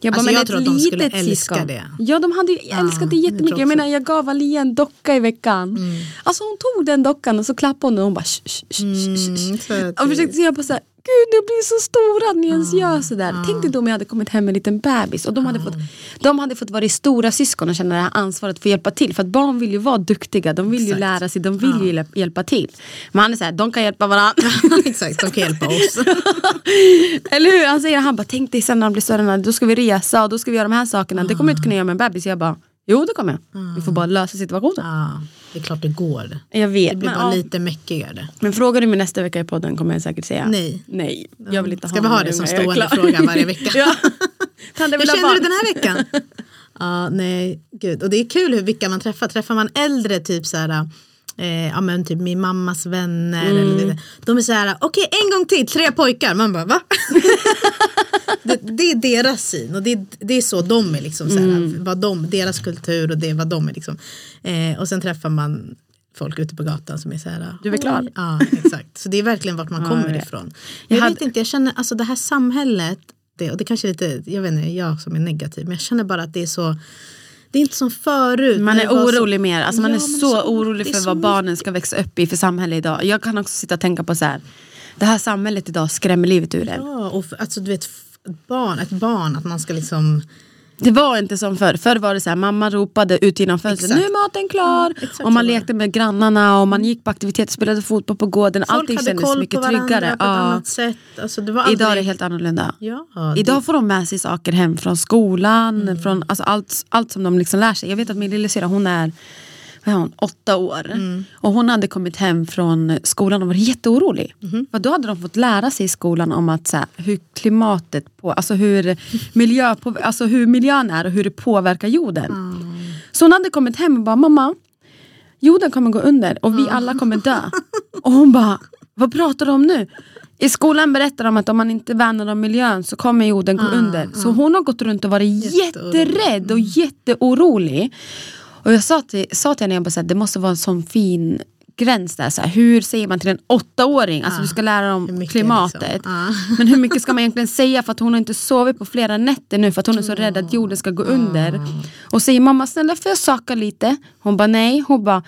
Jag, bara,
Alltså,
men
jag tror att de skulle älska
syskon.
det.
Ja de hade ju älskat det
jag
jättemycket. Jag
också.
menar jag gav Alia en docka i veckan.
Mm.
Alltså hon tog den dockan och så klappade hon och hon bara sh, sh, sh, sh,
Mm,
sh.
söt.
Och försökte säga på så här, gud jag blir så stora ni ens gör sådär. Tänk dig då om jag hade kommit hem med en liten bebis och de hade, fått, de hade fått vara i stora syskon och känna det här ansvaret för att hjälpa till. För att barn vill ju vara duktiga, de vill ju
Exakt.
lära sig, de vill ju hjälp- hjälpa till. Men han är såhär, de kan hjälpa varandra. [laughs]
Exakt, de kan hjälpa oss. [laughs]
Eller hur? Han säger, han bara, tänk dig sen när de blir större, då ska vi resa och då ska vi göra de här sakerna. Det kommer du inte kunna göra med en bebis. Jag bara, jo det kommer jag. Vi får bara lösa situationen.
Ja, det är klart det går.
Jag vet.
Det blir
men,
bara
ja.
lite mäckigare.
men frågar du mig nästa vecka i podden kommer jag säkert säga
Nej.
Nej, jag vill inte
Ska
ha
vi ha det som stående fråga varje vecka? [laughs]
ja.
Hur känner du den här veckan? [laughs] Ja, nej, gud. Och det är kul hur, vilka man träffar. Träffar man äldre, typ så här, eh, ja, men typ min mammas vänner.
Mm.
Eller, de är så här, okej en gång till, tre pojkar. Man bara, va? [laughs] det, det är deras syn och det, det är så de är. Liksom, så här,
Mm.
vad de, deras kultur och det är vad de är. Liksom. Eh, och sen träffar man folk ute på gatan som är så här.
Du är klar.
Ja, exakt. Så det är verkligen vart man
Ja,
kommer
jag
ifrån.
Jag
Jag,
hade-
vet inte, jag känner alltså det här samhället, det, och det kanske är lite, jag vet inte, jag som är negativ, men jag känner bara att det är så, det är inte som förut.
Man är
var så-
orolig mer, alltså man
Ja,
är
men
så, orolig
är
för vad
mycket.
barnen ska växa upp i för samhälle idag. Jag kan också sitta och tänka på så här. Det här samhället idag skrämmer livet ur en.
Ja, och för, alltså du vet, barn, ett barn, att man ska liksom,
Det var inte som förr. Förr var det så här, mamma ropade ut genom fönstret, nu är maten klar.
exakt
och man lekte med grannarna och man gick på aktiviteter, spelade fotboll på gården.
folk
Allting kändes
koll
mycket
på
tryggare.
på
Ja.
annat sätt. Alltså, det aldrig,
Idag är det helt annorlunda.
Ja, det-
Idag får de med sig saker hem från skolan, från alltså allt, allt som de liksom lär sig. Jag vet att min lillasyra hon är vad är hon, åtta år. Och hon hade kommit hem från skolan och var jätteorolig. För då hade de fått lära sig i skolan om att så här, hur klimatet, på, alltså hur, miljö, på, alltså hur miljön är och hur det påverkar jorden. Så hon hade kommit hem och bara, mamma, jorden kommer gå under och vi alla kommer dö. Och hon bara, vad pratar du om nu? I skolan berättar de att om man inte värnar om miljön så kommer jorden gå under. Så hon har gått runt och varit jätterädd och jätteorolig. Och jag sa till, sa till henne, jag bara, så här, det måste vara en sån fin gräns där. Så här, hur säger man till en åttaåring? Alltså du ska lära
Hur
dem klimatet.
liksom? Ja. [laughs]
Men hur mycket ska man egentligen säga för att hon har inte sovit på flera nätter nu för att hon är så rädd att jorden ska gå under. Och säger mamma snälla får jag söka lite? Hon bara nej. Hon bara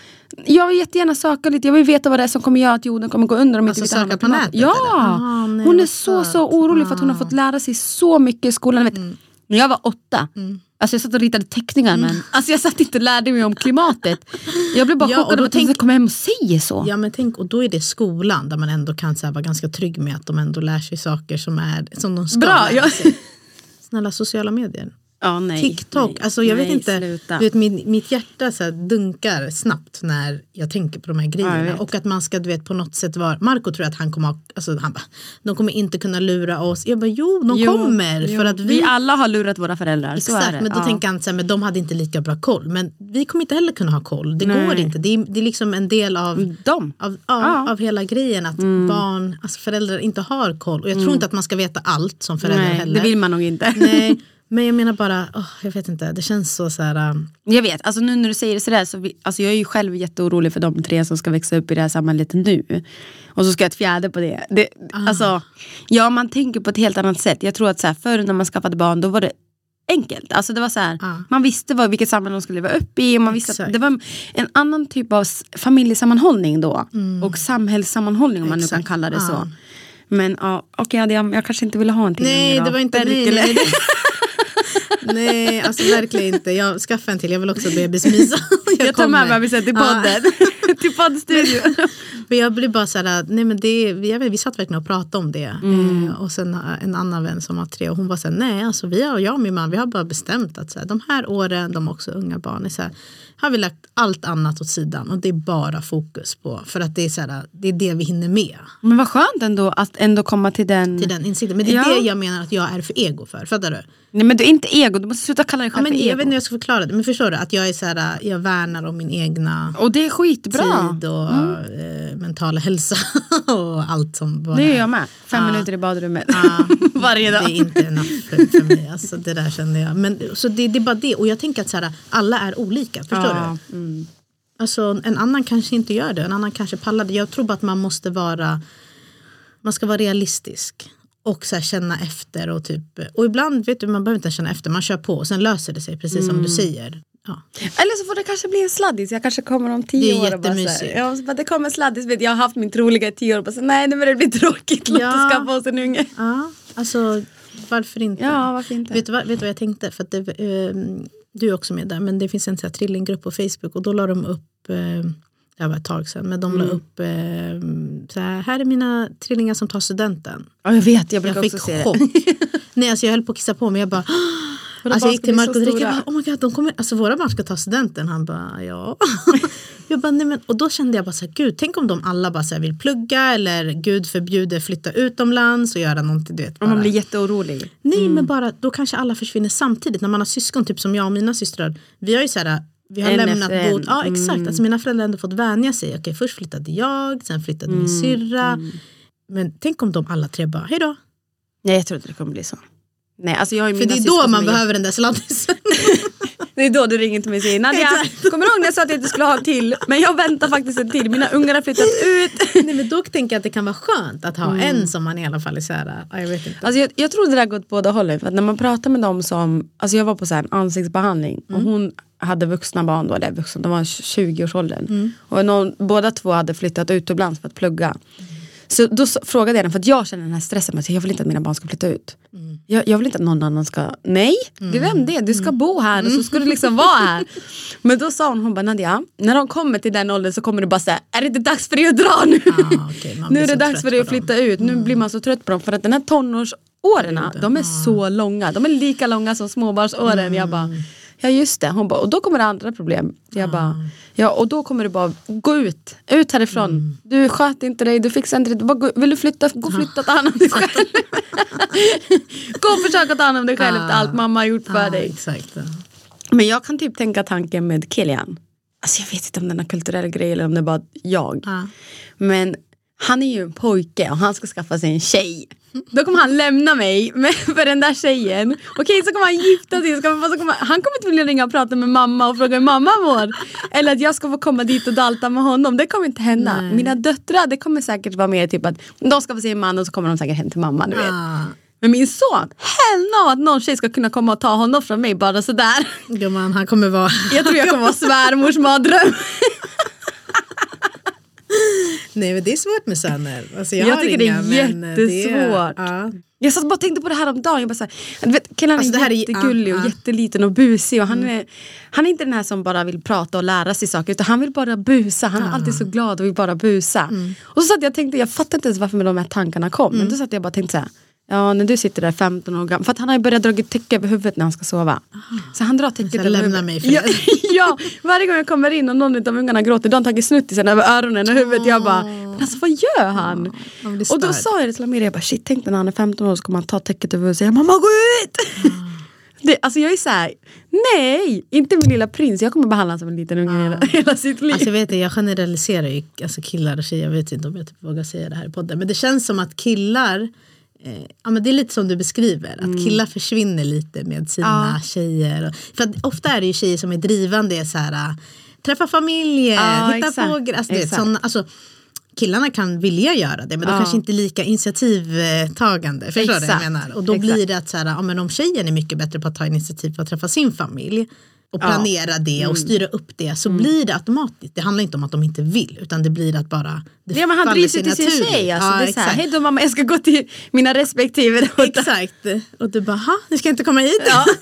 jag vill jättegärna söka lite. Jag vill veta vad det är som kommer göra att jorden kommer gå under. Om
Alltså
inte vi tar hand om
söka på
klimatet."
nätet,
Ja!
Ah, nej,
hon är så så orolig för att hon har fått lära sig så mycket i skolan. Vet, När jag var åtta, Alltså jag satt och ritade teckningar men alltså jag satt inte och lärde mig om klimatet. Jag blev bara
Ja,
chockad över att de
tänk-
kommer hem och säger så.
Ja men tänk, och då är det skolan där man ändå kan så här, vara ganska trygg med att de ändå lär sig saker som, är, som de ska
Bra,
lära
ja.
sig. Snälla sociala medier.
Ja, nej,
TikTok,
nej,
alltså jag
nej,
vet inte,
sluta.
du vet, mitt, mitt hjärta så dunkar snabbt när jag tänker på de här
Ja,
grejerna.
vet.
och att man ska du vet, på något sätt vara, Marco tror att han kommer alltså, han bara, de kommer inte kunna lura oss. Jag bara, jo de
Jo,
kommer.
jo.
För att vi,
vi alla har lurat våra föräldrar.
Exakt, men då
ja.
tänker han så här, men de hade inte lika bra koll. Men vi kommer inte heller kunna ha koll. Det
Nej.
går inte. Det är, det är liksom en del av
De.
av, av,
Ja. Mm.
av hela grejen att barn, alltså föräldrar inte har koll. Och jag tror inte att man ska veta allt som förälder
Nej,
heller.
det vill man nog inte.
Nej, [laughs] men jag menar bara, åh, jag vet inte, det känns så så här. um,
Jag vet, alltså nu när du säger det sådär så vi, alltså jag är ju själv jätteorolig för de tre som ska växa upp i det här samhället nu. Och så ska jag ett fjärde på det. det
Ah.
Alltså, ja man tänker på ett helt annat sätt. Jag tror att så här, förr när man skaffade barn då var det enkelt. Alltså det var så här,
Ja.
Man visste vad, vilket samhälle de skulle leva upp i. Och man visste att
Exakt.
det var en annan typ av familjesammanhållning då. Och samhällssammanhållning om man nu kan
Mm. Exakt.
kalla det
Ja.
så. Men ja, okej, jag, jag kanske inte ville ha en till
Nej, det var inte... Nej,
Berkele.
nej, det, [laughs] nej, alltså verkligen inte. Jag skaffar en till, jag vill också bebismysa. [laughs]
Jag tar med bebisen till
Ja.
podden. [laughs] till poddstudion.
Men jag blir bara så här, nej men det, jag vet, vi satt verkligen och pratade om det.
Mm.
Eh, och sen en annan vän som har tre och hon var så här, nej alltså vi har, jag och min man vi har bara bestämt att så här, de här åren, de har också unga barn, är så här, har vi lagt allt annat åt sidan och det är bara fokus på, för att det är, så här, det, är det vi hinner med.
Men vad skönt ändå att ändå komma till den...
Till den insikten. Men det är
Ja.
det jag menar att jag är för ego för, fattar du?
Nej men du är inte ego, du måste sluta kalla dig
Ja,
själv
men
för ego.
jag vet inte hur jag ska förklara det, men förstår du? Att jag är så här, jag värnar om min egna
Och det är skitbra.
tid och eh, mentala hälsa [laughs] och allt som bara
Det gör jag med. Fem
Ja.
minuter i badrummet.
Ja, [laughs]
Varje dag.
Det är inte enough för, för mig. Alltså, det där kände jag. Men, så det, det är bara det. Och jag tänker att så här, alla är olika. Förstår
Ja,
du? Alltså, en annan kanske inte gör det. En annan kanske pallar det. Jag tror bara att man måste vara man ska vara realistisk. Och så känna efter. Och, typ, och ibland vet du, man behöver inte känna efter. Man kör på och sen löser det sig. Precis
Mm.
som du säger. Ja.
Eller så får det kanske bli en sladdis. Jag kanske kommer om tio
Det är
år och bara
jättemysigt.
det kommer en sladdis. Vet, jag har haft min troliga i tio år och bara så, nej nu börjar det bli tråkigt. Låt
Ja.
oss skaffa oss en unge.
ja, alltså varför inte?
Ja, varför inte?
Vet du vad, vet du vad jag tänkte? För att det, eh, du är också med där, men det finns en så här trillinggrupp på Facebook och då la de upp, eh, det var ett tag sedan, men de la
Mm.
upp eh, så här, här är mina trillingar som tar studenten.
Ja, jag vet, jag brukar
Jag
också se
chock.
det. [laughs]
Nej, alltså jag höll på att kissa på mig. Jag bara, alltså jag gick till Marco direkt. Jag
stora.
bara, oh my god, de kommer, alltså våra barn ska ta studenten. Han bara, ja. [laughs] jag bara, nej, men, och då kände jag bara så här, gud, tänk om de alla bara så här, vill plugga eller gud förbjuder flytta utomlands och göra någonting. Du vet,
Och man blir jätteorolig.
Nej men bara då kanske alla försvinner samtidigt när man har syskon typ som jag och mina systrar. Vi har ju så här, vi har
En
lämnat båt. Ja exakt, alltså mina föräldrar har ändå fått vänja sig. Okej först flyttade jag, sen flyttade min syrra. Men tänk om de alla tre bara, hejdå.
Nej jag tror inte det kommer bli så. Nej, alltså jag har
För det är då man behöver den där sladdisen. [laughs]
Det är då du ringer till mig och säger Nadja, kommer du ihåg när jag sa att jag inte skulle ha en till? Men jag väntar faktiskt en till, mina ungar har flyttat ut. [laughs]
Nej men då tänker jag att det kan vara skönt att ha en som man i alla fall är så här, ja, jag vet inte.
Alltså jag, jag tror det där går åt båda hållen. För att när man pratar med dem som, alltså jag var på så en ansiktsbehandling och hon hade vuxna barn då, eller vuxna, de var i 20-årsåldern. Och någon, båda två hade flyttat utomlands för att plugga. Så då frågade jag den för att jag känner den här stressen att jag vill inte att mina barn ska flytta ut. Jag, jag vill inte att någon annan ska, nej, glöm det, du ska bo här och så ska du liksom vara här. [laughs] Men då sa hon, hon bara Nadja, när de kommer till den åldern så kommer du bara säga, är det inte dags för dig att dra nu?
Ah, man [laughs]
nu är det dags för dig att flytta ut, nu blir man så trött på dem för att den här tonårsåren, de är så långa, de är lika långa som småbarnsåren. Jag bara, ja just det, hon bara, och då kommer det andra problem. Jag bara, ja och då kommer du bara gå ut, ut härifrån. Du sköter inte dig, du fixar inte det, du bara, gå- vill du flytta, gå och flytta och ta hand om dig själv. gå och försöka ta hand om dig själv efter allt mamma har gjort för
Ja,
dig.
exakt.
Men jag kan typ tänka tanken med Kilian. Alltså jag vet inte om det är kulturell grej eller om det är bara jag.
Ja.
Men han är ju en pojke och han ska skaffa sig en tjej. Då kommer han lämna mig [laughs] för den där tjejen. Okej så kommer han gifta sig. Så kommer, så kommer, han kommer inte vilja ringa och prata med mamma och fråga hur mamma mår. Eller att jag ska få komma dit och dalta med honom. Det kommer inte hända. Mina döttrar det kommer säkert vara mer typ att de ska få se en man och så kommer de säkert hem till mamma. Du vet.
Ah,
Men min son, hell no att någon tjej ska kunna komma och ta honom från mig bara sådär.
gumman, han kommer vara...
Jag tror jag kommer vara [laughs] svärmors mardröm.
Nej men det är svårt med söner. Alltså, jag
Jag tycker det är
inga, men
jättesvårt.
ja.
Jag satt bara och tänkte på det här om dagen. Jag bara så här, vet, killen
Alltså, det
är
här är-
jättegullig
ja,
och jätteliten och busig. Och han, är, han är inte den här som bara vill prata och lära sig saker utan han vill bara busa. Han är alltid så glad och vill bara busa. Och så satt jag och tänkte, jag fattar inte ens varför de här tankarna kom. Men då satt jag bara och tänkte så här. Ja när du sitter där 15 år gammal. För att han har börjat dra täcke över huvudet när han ska sova. Så han drar täcket över
lämna mig fred.
ja, [laughs] ja, varje gång jag kommer in och någon av ungarna gråter då har han tagit snuttisen över öronen och huvudet. Jag bara, men alltså vad gör han?
blir
och då sa jag det till Amira, jag bara shit tänk när han är 15 år så kommer han ta täcket över huvudet och säga mamma gå ut! [laughs] Det, alltså jag är såhär, nej, inte min lilla prins. Jag kommer behandla honom som en liten unge hela, hela sitt liv.
Alltså jag, vet, jag generaliserar ju alltså killar och tjejer, jag vet inte om jag typ vågar säga det här i podden. Men det känns som att killar, ja, men det är lite som du beskriver,
Mm.
att killar försvinner lite med sina tjejer. Och, för att ofta är det ju tjejer som är drivande, så här, äh, träffa familjer,
Ja,
hitta
exakt.
på. Alltså,
Exakt.
såna, alltså, killarna kan vilja göra det men de
Ja.
kanske inte är lika initiativtagande. Förstår du jag menar? Och då
Exakt.
blir det att så här, ja, men om tjejen är mycket bättre på att ta initiativ för att träffa sin familj och
Ja. Mm.
planera det och styra upp det så blir det automatiskt. Det handlar inte om att de inte vill utan det blir att bara det
Ja, men han drivs
sig
till sin tjej. Alltså,
ja,
det är så här, hej då mamma jag ska gå till mina respektive. [laughs]
exakt. Och du bara, nu ska jag inte komma hit.
Ja. [laughs]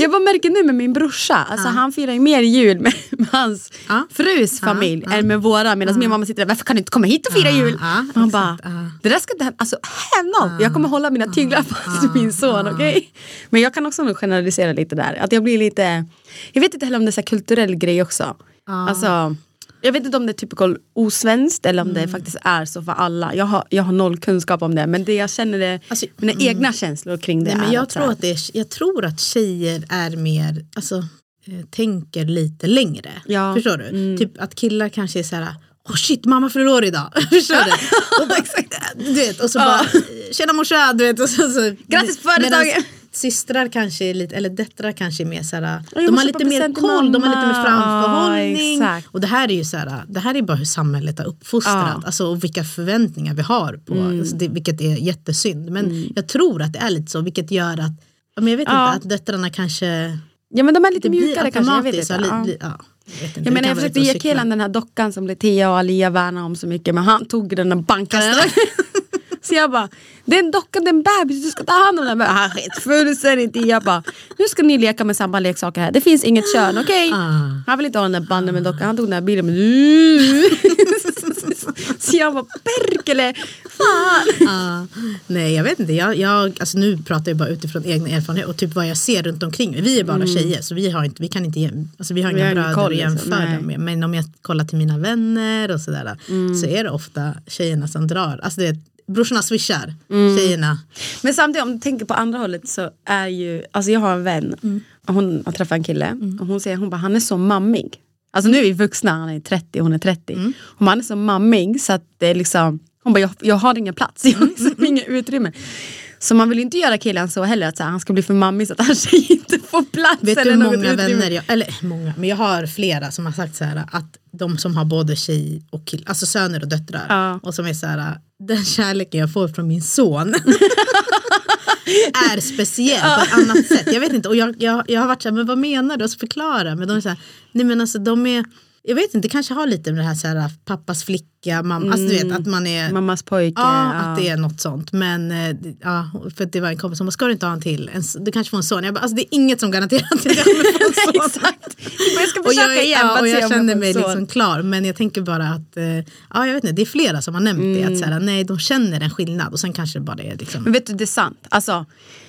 Jag bara märker nu med min brorsa, alltså han firar ju mer jul med, med hans
Ja.
frus familj än med våra. Medan min mamma sitter där, varför kan du inte komma hit och fira
Ja,
jul?
ja,
Och han bara,
ja.
det där ska inte hända. Alltså no. Jag kommer hålla mina tyglar fast min son, okej? Men jag kan också nog generalisera lite där. Att jag blir lite, jag vet inte heller om det är så kulturell grej också. Alltså, jag vet inte om det är typical osvenskt eller om
Mm.
det faktiskt är så för alla. Jag har, jag har noll kunskap om det men det jag känner är
Alltså,
mina egna känslor kring det
Nej, men jag,
så
tror att det är, jag tror att tjejer är mer, alltså, eh, tänker lite längre.
Ja.
Förstår du?
Mm.
Typ att killar kanske är så här, oh shit mamma fyller år idag. [laughs] Förstår du? [laughs] Och, bara, du vet, och så bara, tjena morsa, du vet. Och så, så,
Grattis på födelsedagen!
Systrar kanske är lite, eller döttrar kanske är mer så här,
jag
de har lite mer koll, de har lite mer framförhållning.
Ja, exakt.
och det här är ju så här, det här är bara hur samhället har uppfostrat,
Ja. Mm.
alltså, och vilka förväntningar vi har på, alltså, det, vilket är jättesynd. Men jag tror att det är lite så, vilket gör att, ja, men jag vet
Ja.
inte, att döttrarna kanske
Ja men de är lite mjukare kanske. Jag vet inte.
så
Ja.
li- ja, jag vet inte,
Jag menar jag försökte ge killen den här dockan som Tia och Alia värnar om så mycket men han tog den och bankade den. Så jag bara, det är en docka, det är en bebis, du ska ta hand om den. Men Han sket fullständigt i. Jag bara, nu ska ni leka med samma leksaker här. Det finns inget kön, okej?
Ah.
Han vill inte ha den där banden med dockan, han tog den där bilen. Men... [laughs] så jag bara, perkele, fan.
Ja. nej jag vet inte, jag, jag, alltså nu pratar jag bara utifrån egna erfarenheter och typ vad jag ser runt omkring mig. Vi är bara tjejer så vi har, inte, vi kan inte, alltså vi har
Mm. Vi
inga bröder
koll,
att
liksom.
jämföra
Nej.
med. Men om jag kollar till mina vänner och sådär
Mm.
så är det ofta tjejerna som drar. Alltså det brorsorna swishar,
Mm.
tjejerna.
Men samtidigt om du tänker på andra hållet så är ju, alltså jag har en vän, och hon har träffat en kille och hon säger hon bara, han är så mammig. Alltså nu är vi vuxna, han är 30 hon är 30. Hon bara, han är så mammig så att det är liksom, hon bara, jag, jag har ingen plats, jag har liksom inget utrymme. Så man vill ju inte göra killen så heller att så här, han ska bli för mammig så att han inte får plats.
Vet du
eller
hur
något
många vänner jag, eller många, men jag har flera som har sagt så här att de som har både tjej och kill, alltså söner och döttrar
Ja.
och som är så här den kärleken jag får från min son [laughs] är speciell på ett annat sätt. Jag vet inte och jag, jag, jag har varit så här, men vad menar du? Och så förklara. Men de är så här, nej men alltså de är jag vet inte, det kanske har lite med det här, så här pappas flicka, mamma, alltså du vet att man är
Mammas pojke.
Ja, att det är något sånt. Men eh, ja, för det var en kompis som bara, ska du inte ha en till? En, du kanske får en son. Jag bara, alltså det är inget som garanterar att jag kommer få en [laughs] son.
Exakt. Jag ska
Och
försöka
jag,
igen
ja, och jag
om
känner mig liksom klar. Men jag tänker bara att, eh, ja jag vet inte, det är flera som har nämnt det. Att så här, nej, de känner en skillnad och sen kanske det bara är liksom.
Men vet du, det är sant. Alltså,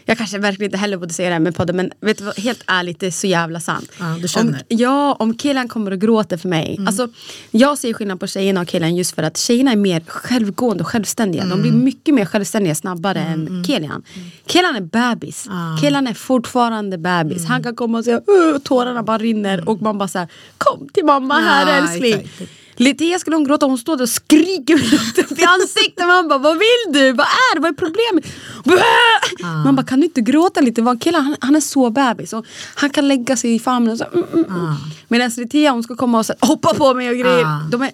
jag kanske verkligen inte heller borde säga det här med podden men vet du vad, helt ärligt det är så jävla sant.
Ja, du känner.
Om, ja, om killen kommer och gråter för mig.
Mm.
Alltså, jag ser skillnad på tjejerna och killen just för att tjejerna är mer självgående och självständiga. De
Mm.
blir mycket mer självständiga snabbare än killen. Killen är bebis. Killen är fortfarande bebis.
Mm.
Han kan komma och säga tårarna bara rinner och man bara så här, kom till mamma här
Ja,
älskling.
exakt.
Litea skulle hon gråta hon står där och skriker upp i ansiktet. Man bara, vad vill du? Vad är det? Vad är problemet? Bäh! Man bara, kan du inte gråta lite? Killen, han, han är så bebis. Och han kan lägga sig i famnen och så. Mm, mm, mm. Medan Litea hon ska komma och så, hoppa på mig och grejer.
Ah.
De är,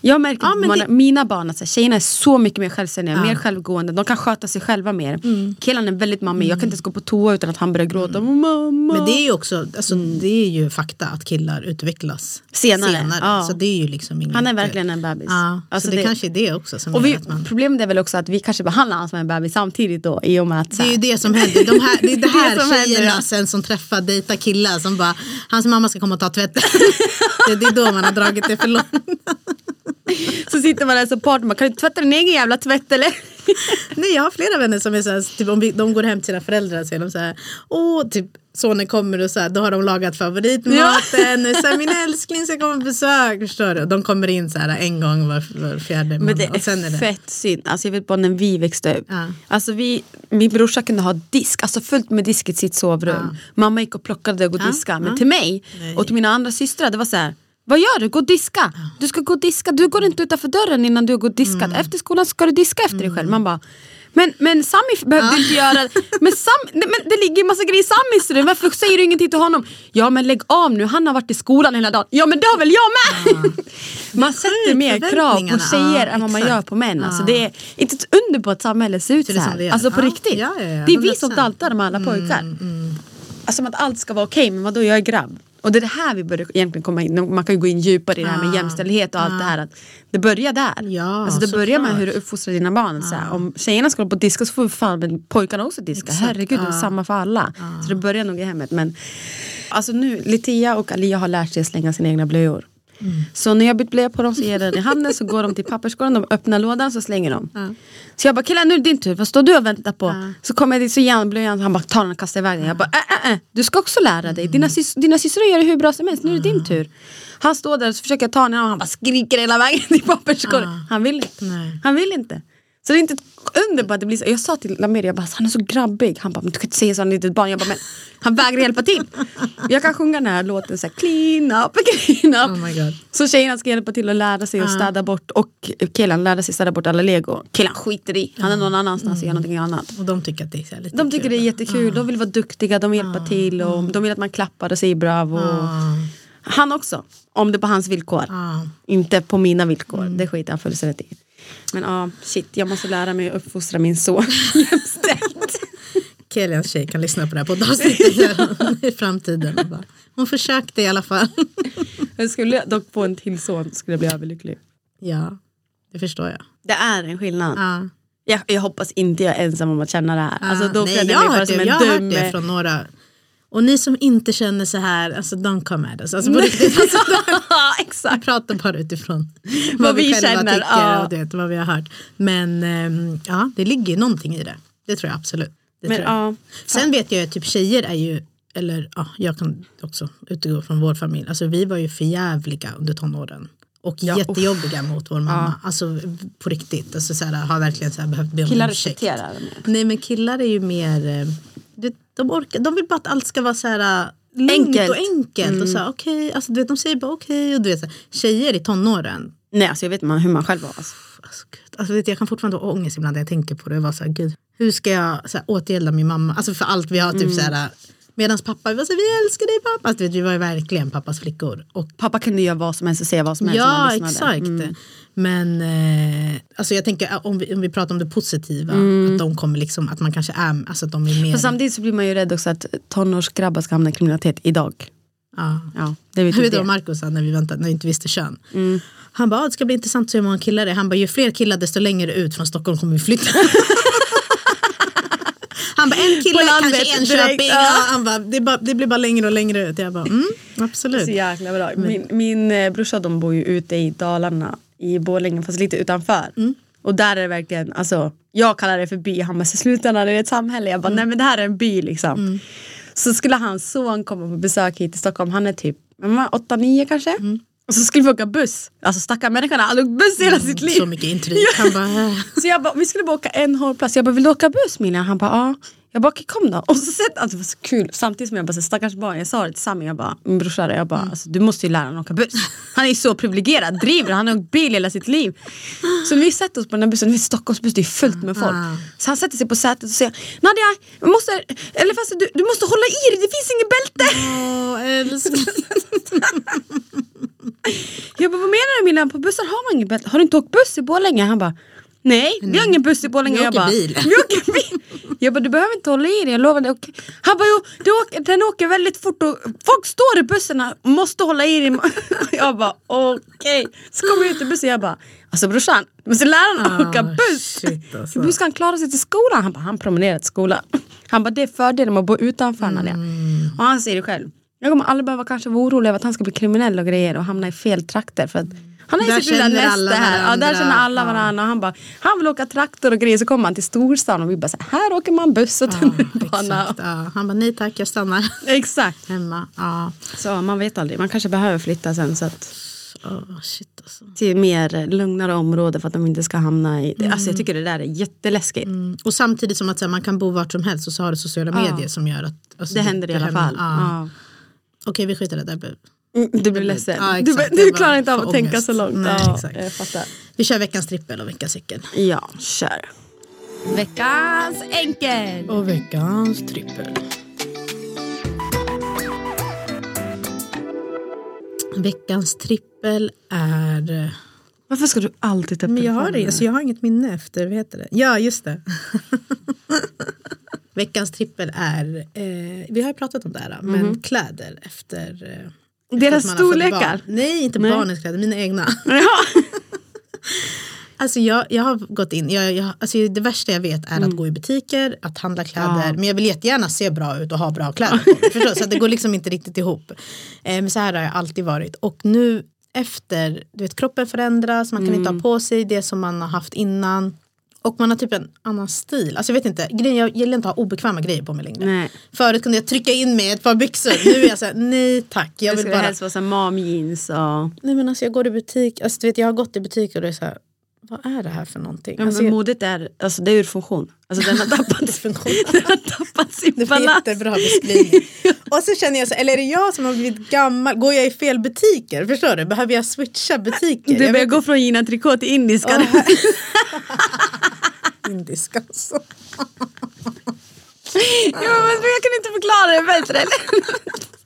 Jag märker
Ja,
på
det-
mina barn att så här, tjejerna är så mycket mer självständiga,
Ja.
mer självgående. De kan sköta sig själva mer.
Mm.
Killen är väldigt mammig. Jag kan inte ens gå på toa utan att han börjar gråta. Mamma.
Men det är ju också, alltså, det är ju fakta att killar utvecklas
Senare, ja.
Så det är ju liksom inget,
Han är verkligen en bebis.
Ja,
Alltså
så det,
det-
kanske är det också som
Och vi,
man...
problemet är väl också att vi kanske behandlar honom som en bebis samtidigt då i och med att
Det är ju det som händer. De här, det är [laughs] det
Det
här
som händer,
tjejerna sen som träffar dejta killar som bara, hans mamma ska komma och ta tvätten. det, [laughs] det är då man har dragit det för långt.
Så sitter man där som partner man kan du tvätta din egen jävla tvätt eller?
Nej jag har flera vänner som är så här, typ om vi, de går hem till sina föräldrar så är de så här, åh typ sonen kommer och så här, då har de lagat favoritmaten, ja. så här, min älskling ska komma på besök, förstår du? Och de kommer in så här en gång var, var fjärde
Men
månad.
det
och sen är
är
det,
fett synd. Alltså jag vet bara när vi växte upp.
Ja.
Alltså vi, min brorsa kunde ha disk, alltså fullt med disk i sitt sovrum. Mamma gick och plockade och
Ja,
diskade. Men
ja.
till mig och till mina andra systrar det var så här. Vad gör du? Gå och diska. Du ska gå och diska. Du går inte utanför dörren innan du har gått och diskat.
Mm.
Efter skolan ska du diska efter dig själv. Man bara men, men Sami behövde inte göra. Men, Sam, men det ligger ju massa grejer i Samis rum. Varför säger du ingenting till honom? Ja men lägg av nu, han har varit i skolan hela dagen. Ja men det har väl jag med! [laughs] Man sätter mer krav på tjejer
Ja,
än vad man gör på män. Alltså,
Ja.
det är inte ett under på att samhället ser ut så här.
det.
Alltså på
Ja,
riktigt.
ja, ja, ja,
det är vi som
100%.
daltar med alla pojkar. Alltså som att allt ska vara okej, men vadå jag är grabb. Och det är det här vi börjar egentligen komma in, man kan ju gå in djupare i det här med
Ja.
jämställdhet och allt det här. Att det börjar där.
Ja,
alltså det börjar med
såklart.
hur du uppfostrar dina barn. Så här, om tjejerna ska hålla på och diska så får fan pojkarna också diska.
Exakt,
Herregud, det är samma för alla. Så det börjar nog i hemmet. Men alltså nu, Litia och Alia har lärt sig att slänga sina egna blöjor.
Mm.
Så när jag bytt blöja på dem så ger jag den i handen så går de till papperskorgen, de öppnar lådan så slänger de. Så jag bara killar nu är det din tur, vad står du och väntar på? Så kommer jag dit så ger han blöjan, han bara tar den och kastar iväg den. Jag bara äh, äh, äh, du ska också lära dig, dina, sys dina systrar gör det hur bra som helst, nu är det din tur. Han står där och så försöker jag ta den och han bara skriker hela vägen till papperskorgen. Han vill inte.
Nej.
Han vill inte. Så det är inte under på att det blir så. Jag sa till Lamir, jag bara, han är så grabbig. Han bara, men du kan inte säga så, han är ett litet barn. Jag bara, men han vägrar hjälpa till. Jag kan sjunga den här låten så här, clean up, clean up.
Oh my God.
Så tjejerna ska hjälpa till att lära sig att städa bort och killen lärde sig städa bort alla lego. Killen skiter i, han är någon annanstans och gör någonting annat.
och de tycker att det är lite
De tycker
kul.
det är jättekul, de vill vara duktiga, de vill hjälpa till och de vill att man klappar och säger bravo. Han också, om det är på hans villkor. Inte på mina villkor, det skiter han fullständigt i. Men ja, shit, jag måste lära mig att uppfostra min son [laughs] jämställt.
Kelians tjej kan lyssna på det här poddavsnittet [laughs] i framtiden. Och bara, hon försökte i alla fall.
Jag skulle dock få en till son skulle jag bli överlycklig.
ja, det förstår jag.
Det är en skillnad.
Ja.
Jag, jag hoppas inte jag är ensam om att känna det här. Alltså, då
Nej, jag
jag bara som
jag har hört det från några. Och ni som inte känner så här, alltså don't come at us. Alltså, på riktigt, alltså, [laughs]
Ja,
vi
exakt.
pratar bara utifrån vad,
Vad
vi,
vi
själva
känner,
tycker
ja.
och det, vad vi har hört. Men ehm, ja, det ligger ju någonting i det. Det tror jag absolut. Det
Men,
jag.
ja,
Sen vet jag att typ tjejer är ju, eller ja, jag kan också utgå från vår familj. Alltså vi var ju förjävliga under tonåren. Och jättejobbiga mot vår mamma. Alltså på riktigt. Alltså, så här, har verkligen så här, behövt be om
killar
ursäkt.
respekterar det.
Nej men killar är ju mer, de, orkar, de vill bara att allt ska vara så här eh, lugnt
Enkelt.
och enkelt. Och så här, okej, alltså, du vet, de säger bara okej. och du vet, så här, tjejer i tonåren,
Nej, alltså jag vet man, hur man själv var. Alltså.
alltså, alltså, vet, jag kan fortfarande ha ångest ibland när jag tänker på det. Jag var så här, gud, hur ska jag så här, återgälda min mamma? Alltså för allt vi har typ så här Medan pappa, var så vi älskar dig pappa. Alltså, vet, vi var ju verkligen pappas flickor. Och
Pappa kunde göra vad som helst och säga vad som helst.
Ja, exakt.
Mm.
Men eh, alltså jag tänker eh, om vi, om vi pratar om det positiva, att de kommer liksom, att man kanske är, alltså att de är mer...
Mm. Samtidigt så blir man ju rädd också att tonårsgrabbar ska hamna i kriminalitet idag.
ja.
Ja, det vet
Jag vet
det.
Markus sa när vi väntade, när vi inte visste kön.
Mm.
Han bara, "Ah, det ska bli intressant att se hur många killar det är. Han bara, ju fler killar desto längre ut från Stockholm kommer vi flytta. [laughs] Han bara, en kille
landet
kanske Enköping.
ja.
Ja. Han bara, det, bara, det blir bara längre och längre ut. Jag bara, mm, absolut.
Så jäkla bra. Min, min eh, brorsa de bor ju ute i Dalarna i Borlänge fast lite utanför.
Mm.
Och där är det verkligen, alltså, jag kallar det för by, han bara "Så sluta när det är ett samhälle. Jag bara nej men det här är en by liksom.
Mm.
Så skulle hans son komma på besök hit till Stockholm, han är typ 8-9 kanske.
Mm.
Och så skulle vi åka buss. Alltså stackars människan har aldrig åkt buss hela sitt liv.
Så mycket intryck. Han bara, "Äh."
Så jag bara, vi skulle bara åka en hållplats. Jag bara, vill du åka buss Mila? Han bara, ja. Jag bara, okej kom då. Och så sett, alltså, det var så kul. Samtidigt som jag bara, så, stackars barn. Jag sa det till Sami, jag bara, min brorsa, jag bara, alltså, du måste ju lära honom åka buss. Han är ju så privilegierad, driver, han har åkt bil hela sitt liv. Så vi sätter oss på den här bussen, vi Stockholmsbuss, det är fullt med folk. Så han sätter sig på sätet och säger, Nadia, jag måste, eller fast du, du måste hålla i dig, det finns inget bälte.
åh älskling. [laughs] [laughs] [laughs]
Jag bara, vad menar du Mila? när på bussen har man inget bälte. Har du inte åkt buss i Borlänge? Han bara Nej, vi har ingen buss i Borlänge.
Vi
Jag
åker
bara,
bil.
Vi åker bil. Jag bara, du behöver inte hålla i dig, jag lovar dig. Han bara, jo, det åker, den åker väldigt fort och folk står i bussarna och måste hålla i dig. [laughs] Jag bara, okej. Så kommer jag ut i bussen jag bara, alltså brorsan, du måste lära honom
Ah,
åka buss.
shit, alltså.
Hur ska han klara sig till skolan? Han bara, han promenerar till skolan. Han bara, det är fördelen med att bo utanför. Mm. Och han säger det själv. Jag kommer aldrig behöva kanske vara orolig över att han ska bli kriminell och grejer och hamna i fel trakter. För att han har
Där
sitt lilla näste här. Ja, där känner alla varandra. Och han bara, han vill åka traktor och grejer. Så kommer han till storstan och vi bara, så här, åker man buss och tunnelbana.
Ja. Han bara nej tack jag stannar [laughs]
Exakt.
hemma. Ja.
Så man vet aldrig, man kanske behöver flytta sen så att
Oh, shit alltså.
till mer lugnare område för att de inte ska hamna i... Alltså jag tycker det där är jätteläskigt.
Mm. Och samtidigt som att här, man kan bo vart som helst och så har det sociala medier som gör att alltså,
Det händer i alla fall.
Ja. Okej vi skiter i det där.
Mm, Du blir ledsen.
Ja,
du, du klarar inte av att tänka
ångest.
så långt.
Nej,
ja,
exakt.
Jag fattar.
Vi kör veckans trippel och veckans cykel.
Ja, kör. Veckans enkel.
Och veckans trippel. Veckans trippel är...
Varför ska du alltid ta
Men jag har, det, alltså jag har inget minne efter, vad heter det? Ja, just det. [laughs] Veckans trippel är, eh, vi har ju pratat om det här, men kläder efter... Eh.
Deras
efter
storlekar?
Nej, inte
Nej.
barnens kläder, mina egna. [laughs]
Ja. [laughs]
Alltså jag, jag har gått in, jag, jag, alltså det värsta jag vet är
Mm.
att gå i butiker, att handla kläder. Men jag vill jättegärna se bra ut och ha bra kläder [laughs] du? Så det går liksom inte riktigt ihop. Eh, men så här har jag alltid varit. Och nu efter, du vet kroppen förändras, man kan inte
Mm.
ha på sig det som man har haft innan. Och man har typ en annan stil. Alltså jag vet inte, grejen, jag gillar inte att ha obekväma grejer på mig längre.
Nej.
Förut kunde jag trycka in mig ett par byxor. Nu är jag såhär, nej tack. Jag
Det
vill
ska
bara
helst vara så här mom-jeans och...
Nej men alltså jag går i butik, alltså, du vet, jag har gått i butik och det är så här, vad är det här för någonting?
Ja,
alltså,
men
jag,
modet är, alltså det är ur funktion. Alltså den har [laughs] tappat,
funktion. [laughs]
den har tappat sin
det var
balans.
jättebra beskrivning. [laughs] och så känner jag så eller är det jag som har blivit gammal? Går jag i fel butiker? Förstår du? Behöver jag switcha butiker?
Du börjar gå från Gina Tricot till indiska.
Åh, indisk alltså.
ja, men jag kan inte förklara det bättre. [laughs]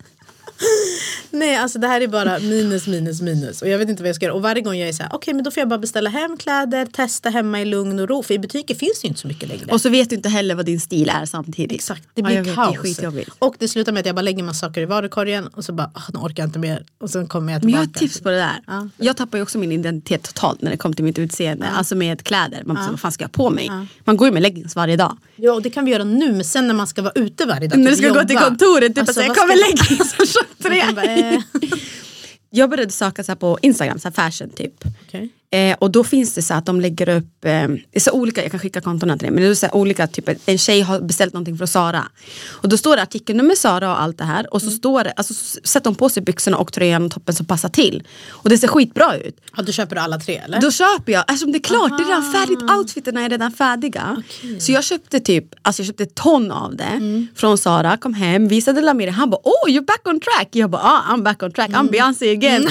Nej alltså det här är bara minus minus minus och jag vet inte vad jag ska göra och varje gång jag är så här okej men då får jag bara beställa hem kläder, testa hemma i lugn och ro för i butiker finns det ju inte så mycket längre.
Och så vet du inte heller vad din stil är samtidigt.
Exakt, det
Ja,
blir
jag vet,
kaos.
Det är skitjobbigt.
och det slutar med att jag bara lägger massa saker i varukorgen och så bara, ah, nu orkar jag inte mer. Och sen kommer jag
Men jag
tillbaka.
har tips på det där.
Ja.
Jag tappar ju också min identitet totalt när det kommer till mitt utseende. Alltså med kläder. Man bara, vad fan ska jag ha på mig? Man går ju med leggings varje dag.
Ja, och det kan vi göra nu, men sen när man ska vara ute varje dag.
När du
typ
ska gå till
jobba.
kontoret, du
Alltså,
bara säger
vad
kom med
ska-
leggings [laughs]
bara,
skjortor.
eh,
Jag började söka så på Instagram, så fashion typ.
okej.
Eh, och då finns det så att de lägger upp, eh, så olika, jag kan skicka kontona till dig, men det är så olika, typ en tjej har beställt någonting från Sara. Och då står det artikelnummer Sara och allt det här och så står det, alltså så sätter hon på sig byxorna och tröjan och toppen som passar till. Och det ser skitbra ut.
Ja, då köper du alla tre eller?
Då köper jag, eftersom det är klart, det är redan färdigt, outfiterna är redan färdiga. Så jag köpte typ, alltså jag köpte ton av det från Sara, kom hem, visade Lamir, han bara oh you're back on track. Jag bara ah I'm back on track, I'm Beyoncé again.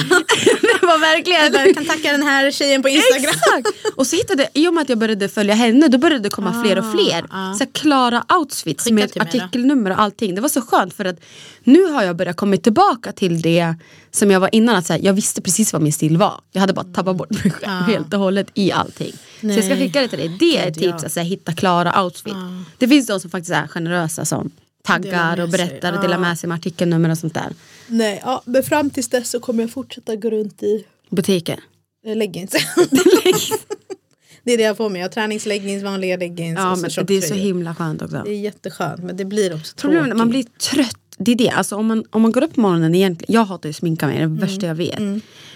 det [laughs] var verkligen
Jag kan tacka den här tjejen på Instagram.
Exakt! Och så hittade, i och med att jag började följa henne, då började det komma fler och fler. Så här, klara outfits
Skicka
med artikelnummer och allting. Det var så skönt för att nu har jag börjat komma tillbaka till det som jag var innan. Att så här, jag visste precis vad min stil var. Jag hade bara tappat bort mig själv helt och hållet i allting. Så jag ska
Nej.
skicka det till dig. Det är ett tips, att så här, hitta klara outfit. Det finns de som faktiskt är generösa som taggar och berättar och delar med sig med artikelnummer och sånt där.
Nej, ja, men fram tills dess så kommer jag fortsätta gå runt i
Butiker.
eh, [laughs] leggings. det är det jag får med. Jag har träningsleggings, vanliga leggings
Ja
och så
men det är så himla skönt också.
Det är jätteskönt men det blir också
Problemet
tråkigt.
man blir trött. Det är det. Alltså om, man, om man går upp på morgonen egentligen. Jag hatar ju att sminka mig, det är det värsta jag vet.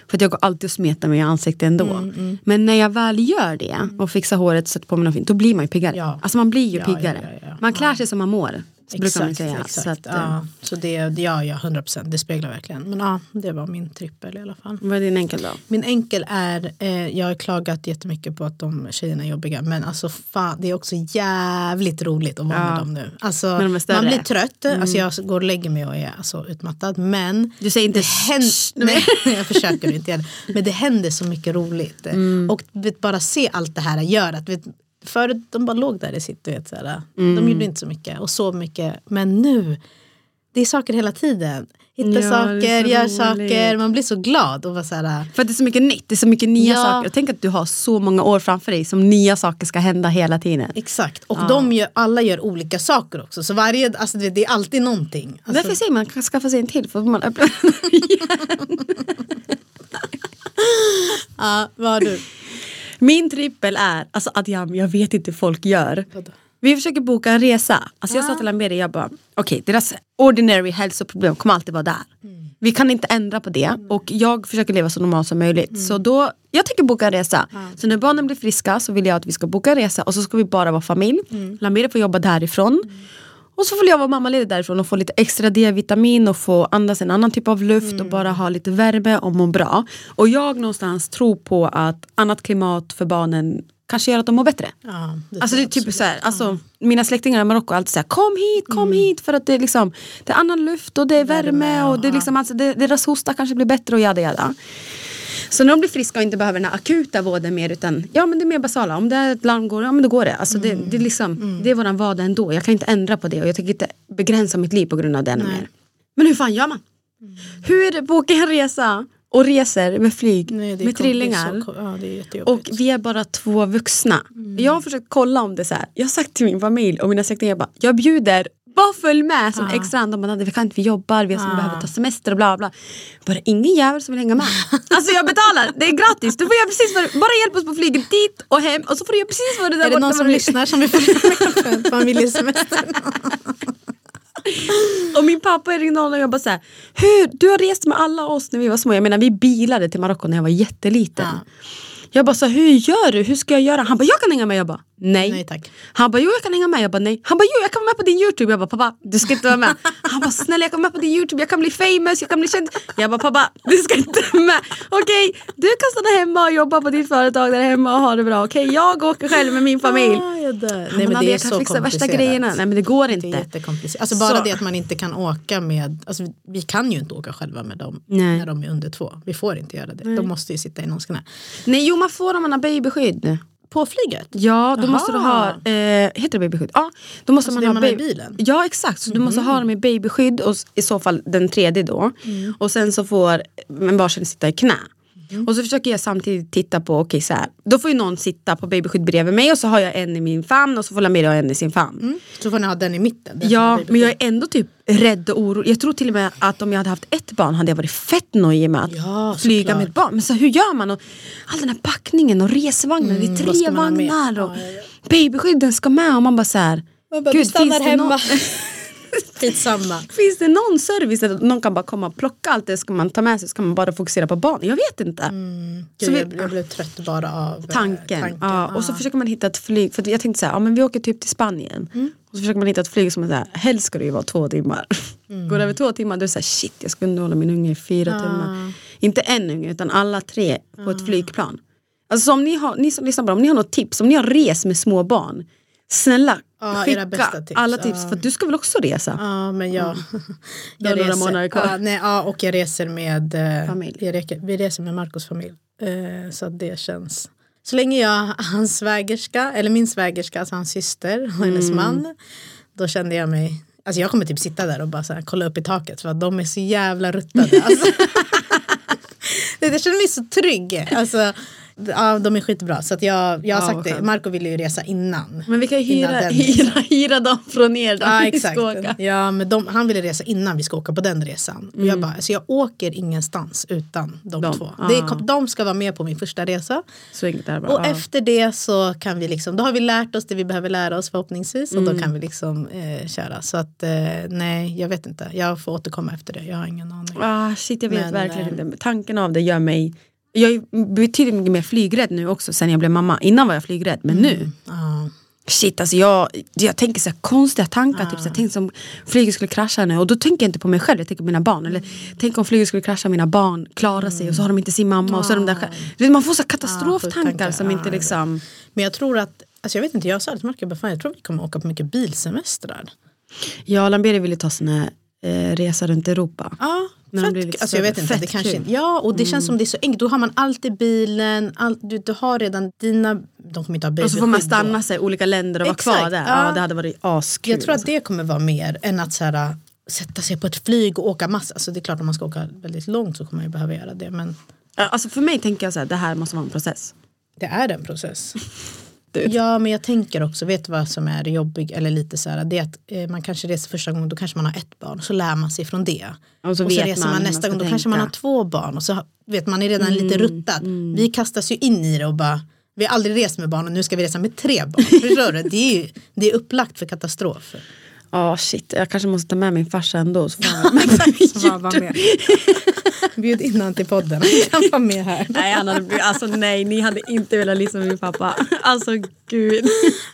För att jag går alltid och smetar mig i ansiktet ändå. Men när jag väl gör det och fixar håret, sätter på mig något fint, då blir man ju piggare.
Ja.
Alltså man blir ju
Ja,
piggare.
ja.
Man klär sig som man mår. Brukar man säga.
exakt.
Så att, eh,
ja, så det, ja, ja, 100 procent. Det speglar verkligen. Men ja, det var min trippel i alla fall.
Vad är din enkel då?
Min enkel är, eh, jag har klagat jättemycket på att de tjejerna är jobbiga men alltså fan, det är också jävligt roligt att vara
Ja.
med dem nu. Alltså,
de. Mm.
man blir trött, alltså, jag går och lägger mig och är alltså, utmattad men
Du säger inte
händer, nej, [laughs] jag försöker inte. Men det händer så mycket roligt.
Mm.
Och vet, bara se allt det här gör att vet, Förut de bara låg där i sitt, du vet, såhär,
Mm.
de gjorde inte så mycket och sov mycket. Men nu, det är saker hela tiden. hitta
Ja,
saker, gör
roligt.
saker. Man blir så glad och var så här,
För det är så mycket nytt, det är så mycket nya
Ja.
saker. Tänk att du har så många år framför dig som nya saker ska hända hela tiden.
Exakt, och de gör, alla gör olika saker också. Så varje, alltså det, är alltid någonting. Alltså,
Därför säger man att man kan skaffa sig en till för man öppnar [laughs]
ja, vad har du?
Min trippel är, alltså Adjam, jag vet inte hur folk gör. Vi försöker boka en resa. Alltså jag sa till Amberi, jag bara, okej deras ordinary hälsoproblem kommer alltid vara där. Vi kan inte ändra på det och jag försöker leva så normalt som möjligt. Så då, jag tänker boka en resa. Så när barnen blir friska så vill jag att vi ska boka en resa och så ska vi bara vara familj. Mm. Lamberi får jobba därifrån. Och så får jag vara mammaledig därifrån och få lite extra D-vitamin och få andas en annan typ av luft och bara ha lite värme och må bra. Och jag någonstans tror på att annat klimat för barnen kanske gör att de mår bättre.
Ja, det
Alltså det är typ så här, alltså, mina släktingar i Marocko är alltid såhär kom hit, kom hit för att det är liksom Det är annan luft och det är värme, och det är liksom, alltså, det, deras hosta kanske blir bättre och jada jada. Så när de blir friska och inte behöver den här akuta vården mer utan ja men det är mer basala, om det är ett larm går, ja men då går det. Alltså, det, det, är liksom, det är våran vardag ändå, jag kan inte ändra på det och jag tänker inte begränsa mitt liv på grund av det ännu mer. Men hur fan gör man? Hur bokar jag en resa och reser med flyg
Nej,
med trillingar?
Ja,
Och vi är bara två vuxna. Jag har försökt kolla om det så här. Jag har sagt till min familj och mina släktingar, jag bara, jag bjuder, bara följ med som extra. De bara, "Nadja, vi kan inte, vi jobbar, vi har som behöver ta semester och bla bla. Bara ingen jävel som vill hänga med. [laughs] alltså jag betalar, det är gratis. Du får göra precis vad bara hjälp oss på flyget dit och hem och så får du göra precis vad du där
är det någon som lyssnar som vill följa med på en familjesemester?
Och min pappa är ringde och jag bara såhär, hur, du har rest med alla oss när vi var små. Jag menar vi bilade till Marocko när jag var jätteliten. Jag bara så hur gör du? Hur ska jag göra? Han bara, jag kan hänga med. Jag bara, nej.
Nej, tack.
Han bara, jo jag kan hänga med. Jag bara, nej. Han bara, jo jag kan vara med på din YouTube. Jag bara, pappa du ska inte vara med. [laughs] Han bara, snälla jag kan vara med på din YouTube. Jag kan bli famous, jag kan bli känd. Jag bara, pappa du ska inte med. Okej, du kan stanna hemma och jobba på ditt företag där hemma och ha det bra. Okej, jag åker själv med min familj.
Ah, jag dör. Nej, men det är
kan
så
fixa värsta
komplicerat.
grejerna. Nej men det går
Det är
inte.
jättekomplicerat. Alltså bara
Så-
det att man inte kan åka med, alltså vi kan ju inte åka själva med dem
Nej.
när de är under två. Vi får inte göra det. De måste ju sitta i någons knä.
Nej jo man får om man har babyskydd.
På flyget?
Ja, då måste du ha, eh, heter det babyskydd? Ja, då måste
Alltså
man ha
man i bilen?
Ja exakt, så du måste ha dem i babyskydd och i så fall den tredje då.
Mm.
Och sen så får en varsin sitta i knä.
Mhm.
Och så försöker jag samtidigt titta på, okej så här, då får ju någon sitta på babyskydd bredvid mig och så har jag en i min famn och så får Lamira ha en i sin famn.
Så får ni ha den i mitten. den
Ja, men jag är ändå typ rädd och orolig. Jag tror till och med att om jag hade haft ett barn hade jag varit fett nojig med att
Ja,
flyga
såklart.
med ett barn. Men så hur gör man? Och all den här packningen och resvagnen, det är
vad
tre vagnar och
Ja, ja,
babyskydden ska med och man bara så här.
Man bara,
Gud,
vi stannar
finns det
hemma.
någon- [laughs] [laughs]
Skitsamma.
Finns det någon service där någon kan bara komma och plocka allt det ska man ta med sig ska man bara fokusera på barnen? Jag vet inte.
Gud,
Så vi-
jag, jag blev trött bara av eh,
Tanken. Ja, och så försöker man hitta ett flyg, för jag tänkte så här, ja, men vi åker typ till Spanien.
Mm.
Och så försöker man hitta ett flyg som är så här, helst ska det ju vara två timmar.
Mm.
Går det över två timmar då är det så här, shit jag ska underhålla min unge i fyra timmar. Inte en unge utan alla tre på ett flygplan. Alltså så om ni, har, ni som lyssnar på om ni har något tips, om ni har res med små barn. Snälla
Ja,
skicka
tips.
alla tips
Ja.
för du ska väl också resa?
Ja, men jag, [laughs]
Du har några månader kvar.
Ja, nej, ja, och jag reser med eh,
Familj.
Jag vi reser med Marcos familj. Eh, så att det känns. Så länge jag, hans svägerska, eller min svägerska, alltså hans syster och hennes
Mm.
man. Då kände jag mig, alltså jag kommer typ sitta där och bara så här, kolla upp i taket för att de är så jävla ruttade. Alltså. [laughs] [laughs] Det- jag känner mig så trygg. Alltså, ja, de är skitbra. Så att jag, jag har
Ja,
sagt det. Marco ville ju resa innan.
Men vi kan ju hyra, [laughs] hyra, hyra dem från er då.
Ja exakt. Ja, men de, han ville resa innan vi ska åka på den resan. Och jag bara, alltså jag åker ingenstans utan de,
De,
två.
ah.
Det är, de ska vara med på min första resa.
Så enkelt är det bara.
Och
Ja.
efter det så kan vi liksom, då har vi lärt oss det vi behöver lära oss förhoppningsvis. Och
Mm.
då kan vi liksom eh, köra. Så att eh, nej, jag vet inte. Jag får återkomma efter det. Jag har ingen aning.
Ah, shit jag vet
Men,
verkligen
eh,
inte. Tanken av det gör mig jag är betydligt mycket mer flygrädd nu också sen jag blev mamma. Innan var jag flygrädd men nu
Ja.
Shit alltså jag, jag tänker så konstiga tankar. Typ, så tänk som flyget skulle krascha nu och då tänker jag inte på mig själv, jag tänker på mina barn. Eller tänk om flyget skulle krascha mina barn klarar sig och så har de inte sin mamma. Och så är de där själv. Man får så katastroftankar
tankar.
som inte liksom
Men jag tror att, alltså jag vet inte, jag sa det till Marco, jag bara, fan, jag tror vi kommer åka på mycket bilsemestrar.
Ja, Lamberi ville ta såna eh, resa runt Europa.
Ja,
När
för att,
lite
alltså jag vet inte, det kanske.
Mm.
inte, ja och det känns som det är så enkelt, då har man alltid bilen, all, du, du har redan dina, de kommer inte ha
Och så får man stanna sig i olika länder och vara kvar där.
ja.
Ja, det hade varit askul.
Jag tror att
alltså.
det kommer vara mer än att så här, sätta sig på ett flyg och åka massa. Alltså det är klart om man ska åka väldigt långt så kommer man ju behöva göra det. Men
Alltså för mig tänker jag så här, det här måste vara en process.
det är en process.
Du.
Ja men jag tänker också, vet du vad som är jobbigt eller lite så här, det är att eh, man kanske reser första gången, då kanske man har ett barn, så lär man sig från det.
Och så
och så reser
man
man, nästa gång, då kanske man har
tänka.
två barn och så vet man är redan lite ruttad. Vi kastas ju in i det och bara, vi har aldrig rest med barn och nu ska vi resa med tre barn. [laughs] Förstår du? Det är, ju, det är upplagt för katastrof.
Ja shit, jag kanske måste ta med min farsa ändå. Så får [laughs]
Så bara, var med. [laughs] Bjud in honom till podden, han kan vara med här.
nej, han hade, alltså, nej, ni hade inte velat lyssna på min pappa. Alltså gud.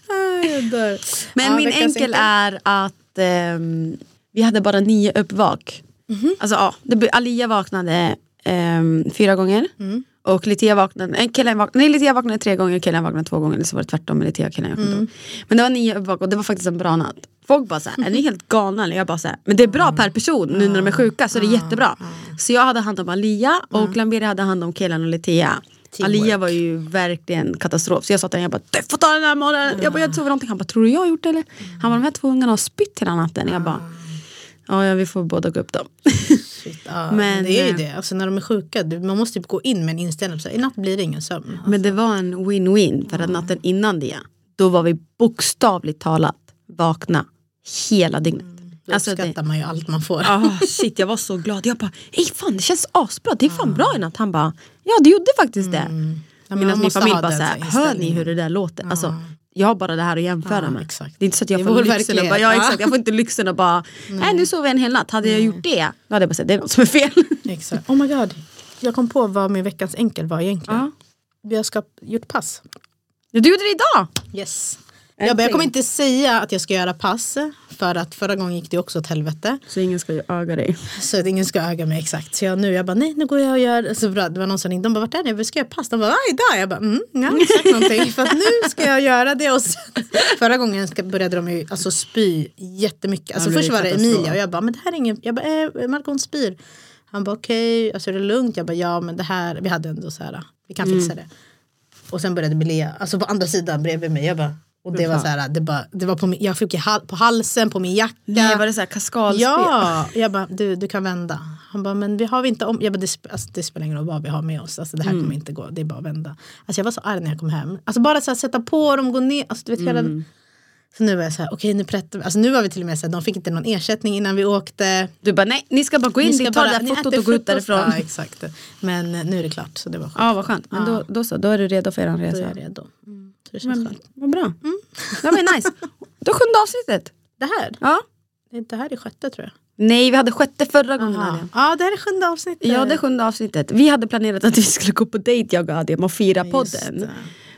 Ah, jag dör.
Men
Ja,
min enkel är att ehm, vi hade bara nio uppvak. Alltså ja, det, Alia vaknade ehm, fyra gånger. Och Litia vaknade, killen vaknade, nej, Litia vaknade tre gånger, killen vaknade två gånger. Eller så var det tvärtom med Litia och killen. inte ihåg. Men det var nio uppvak och det var faktiskt en bra natt. Folk bara såhär, är ni helt galna? Jag bara såhär, men det är bra per person nu när de är sjuka så det är jättebra. Så jag hade hand om Alia och Lamberi hade hand om killen och.
Teamwork.
Alia var ju verkligen katastrof. Så jag sa till honom, jag bara, du får ta den här morgonen. Jag bara, jag sover någonting. Han bara, tror du jag har gjort det eller? Han bara, de här två ungarna har spytt hela natten. Jag bara, ja, vi får båda gå upp dem.
Shit, ja, [laughs]
Men,
det är ju
eh,
det, alltså, när de är sjuka, man måste ju gå in med en inställning, så i natt blir det ingen sömn.
Men det var en win-win. För att natten innan det, då var vi bokstavligt talat vakna hela dygnet.
Då
Alltså, det-
uppskattar man ju allt man får.
Ah, shit, jag var så glad. Jag bara, ey fan det känns asbra, det är fan bra i natt. Han bara, ja det gjorde faktiskt det.
Ja, men
Medan min familj bara såhär,
så här
hör ni hur det där låter? Alltså, jag har bara det här att jämföra
Ja,
med.
exakt.
Det är inte så att jag
Det
får lyxen och bara, ja, exakt, jag får inte lyxen och bara, nej nu sover jag en hel natt. Hade jag gjort det, då hade jag bara sagt, det är något som är fel. [laughs]
Exakt. Oh my god, jag kom på vad min veckans enkel var egentligen. Vi har gjort pass.
Du gjorde det idag!
Yes. Jag, bara, jag kommer inte säga att jag ska göra pass för att förra gången gick det också åt helvete.
Så ingen ska öga dig.
Så att ingen ska öga mig exakt. Så jag nu jag bara nej nu går jag och gör. Så bra, det var någon som ringde. De bara vart är ni? Vi ska göra pass. De bara ah, idag. Jag bara mm, jag har inte sagt någonting. För att nu ska jag göra det. Och sen, förra gången började de ju alltså, spy jättemycket. Alltså
Ja,
först var det. Emilia och jag bara men det här är ingen. Jag bara eh, Marco hon spyr. Han bara okej, alltså är det lugnt? Jag bara ja men det här. Vi hade ändå så här. Vi kan fixa det. Och sen började det Lea, alltså på andra sidan bredvid mig. Jag bara, och det var så här, det, bara, det var på min, jag fick hal, på halsen, på min jacka.
Nej, var det såhär kaskadspel?
Ja, jag bara du, du kan vända. Han bara men vi har vi inte om, jag bara det, alltså, det spelar ingen roll vad vi har med oss. Alltså, det här
Mm.
kommer inte gå, det är bara att vända. Alltså, jag var så arg när jag kom hem. Alltså, bara så här, sätta på dem, gå ner. Alltså, du vet, hela,
Mm.
så nu var jag så här, okej nu prättar vi. Alltså, nu var vi till och med så här, de fick inte någon ersättning innan vi åkte.
Du bara, nej ni ska bara gå in,
Ni
ni tar det där fotot och gå ut därifrån.
Ja exakt. Men eh, nu är det klart så det var skönt.
Ja vad skönt, men då, då så, då är du redo för er
Då är
resa.
jag redo. Mm. Det känns
Men,
skönt.
vad bra. Det var nice. Då sjunde avsnittet.
Det här,
Ja.
det här är sjätte tror jag.
Nej vi hade sjätte förra gången.
Aha. Ja det här är sjunde avsnittet.
Ja det är sjunde avsnittet. Vi hade planerat att vi skulle gå på dejt jag och Adrian och fira
Just
podden.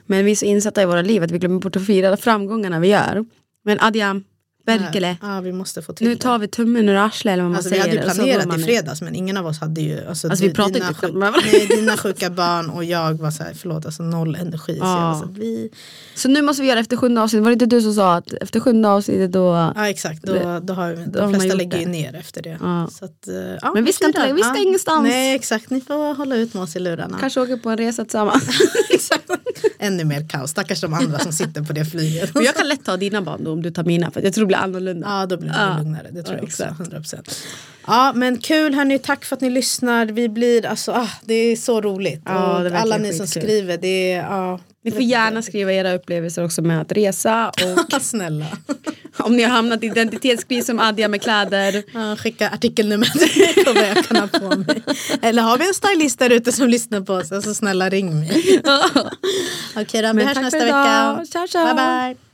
Men vi är så insatta i våra liv att vi glömmer bort att fira framgångarna vi gör. Men Adrian, Berkele.
Ja vi måste få till
Nu tar vi tummen ur arslet eller vad man
Alltså, vi
säger.
hade ju planerat i fredags men ingen av oss hade ju alltså,
Alltså, vi pratade inte
sjuk-
med varandra. [laughs]
nej, Dina sjuka barn och jag var så här, förlåt alltså noll energi. Så jag
Ja.
var så här, vi,
Så nu måste vi göra efter sjunde avsnittet. Var det inte du som sa att efter sjunde avsnittet då...
ja exakt, då, då har vi,
har
de flesta lägger ju ner efter det.
Ja.
Så att, eh, ja,
Men vi ska inte- vi ska
ja.
ingenstans.
Nej exakt, ni får hålla ut med oss i lurarna.
Kanske åker på en resa tillsammans. [laughs]
exakt. Ännu mer kaos, stackars de andra som sitter på det flyget.
Men jag kan lätt ta dina barn då om du tar mina för jag tror det blir annorlunda.
Ja, då blir det
Ja.
lugnare. Det tror
Ja,
jag också.
exakt.
100%. Ja, men kul hörni. Tack för att ni lyssnar. Vi blir, alltså, ah, det är så roligt.
Ja, det
alla ni som skriver, det är... Ja,
Ni får gärna skriva era upplevelser också med att resa och [laughs]
Snälla.
Om ni har hamnat i identitetskris som Adja med kläder.
Ja, skicka artikelnummer [laughs] på vad jag kan ha på mig. Eller har vi en stylist där ute som lyssnar på oss? Alltså snälla ring mig. Okej då, vi hörs nästa
idag.
vecka.
Ciao, ciao.
Bye bye.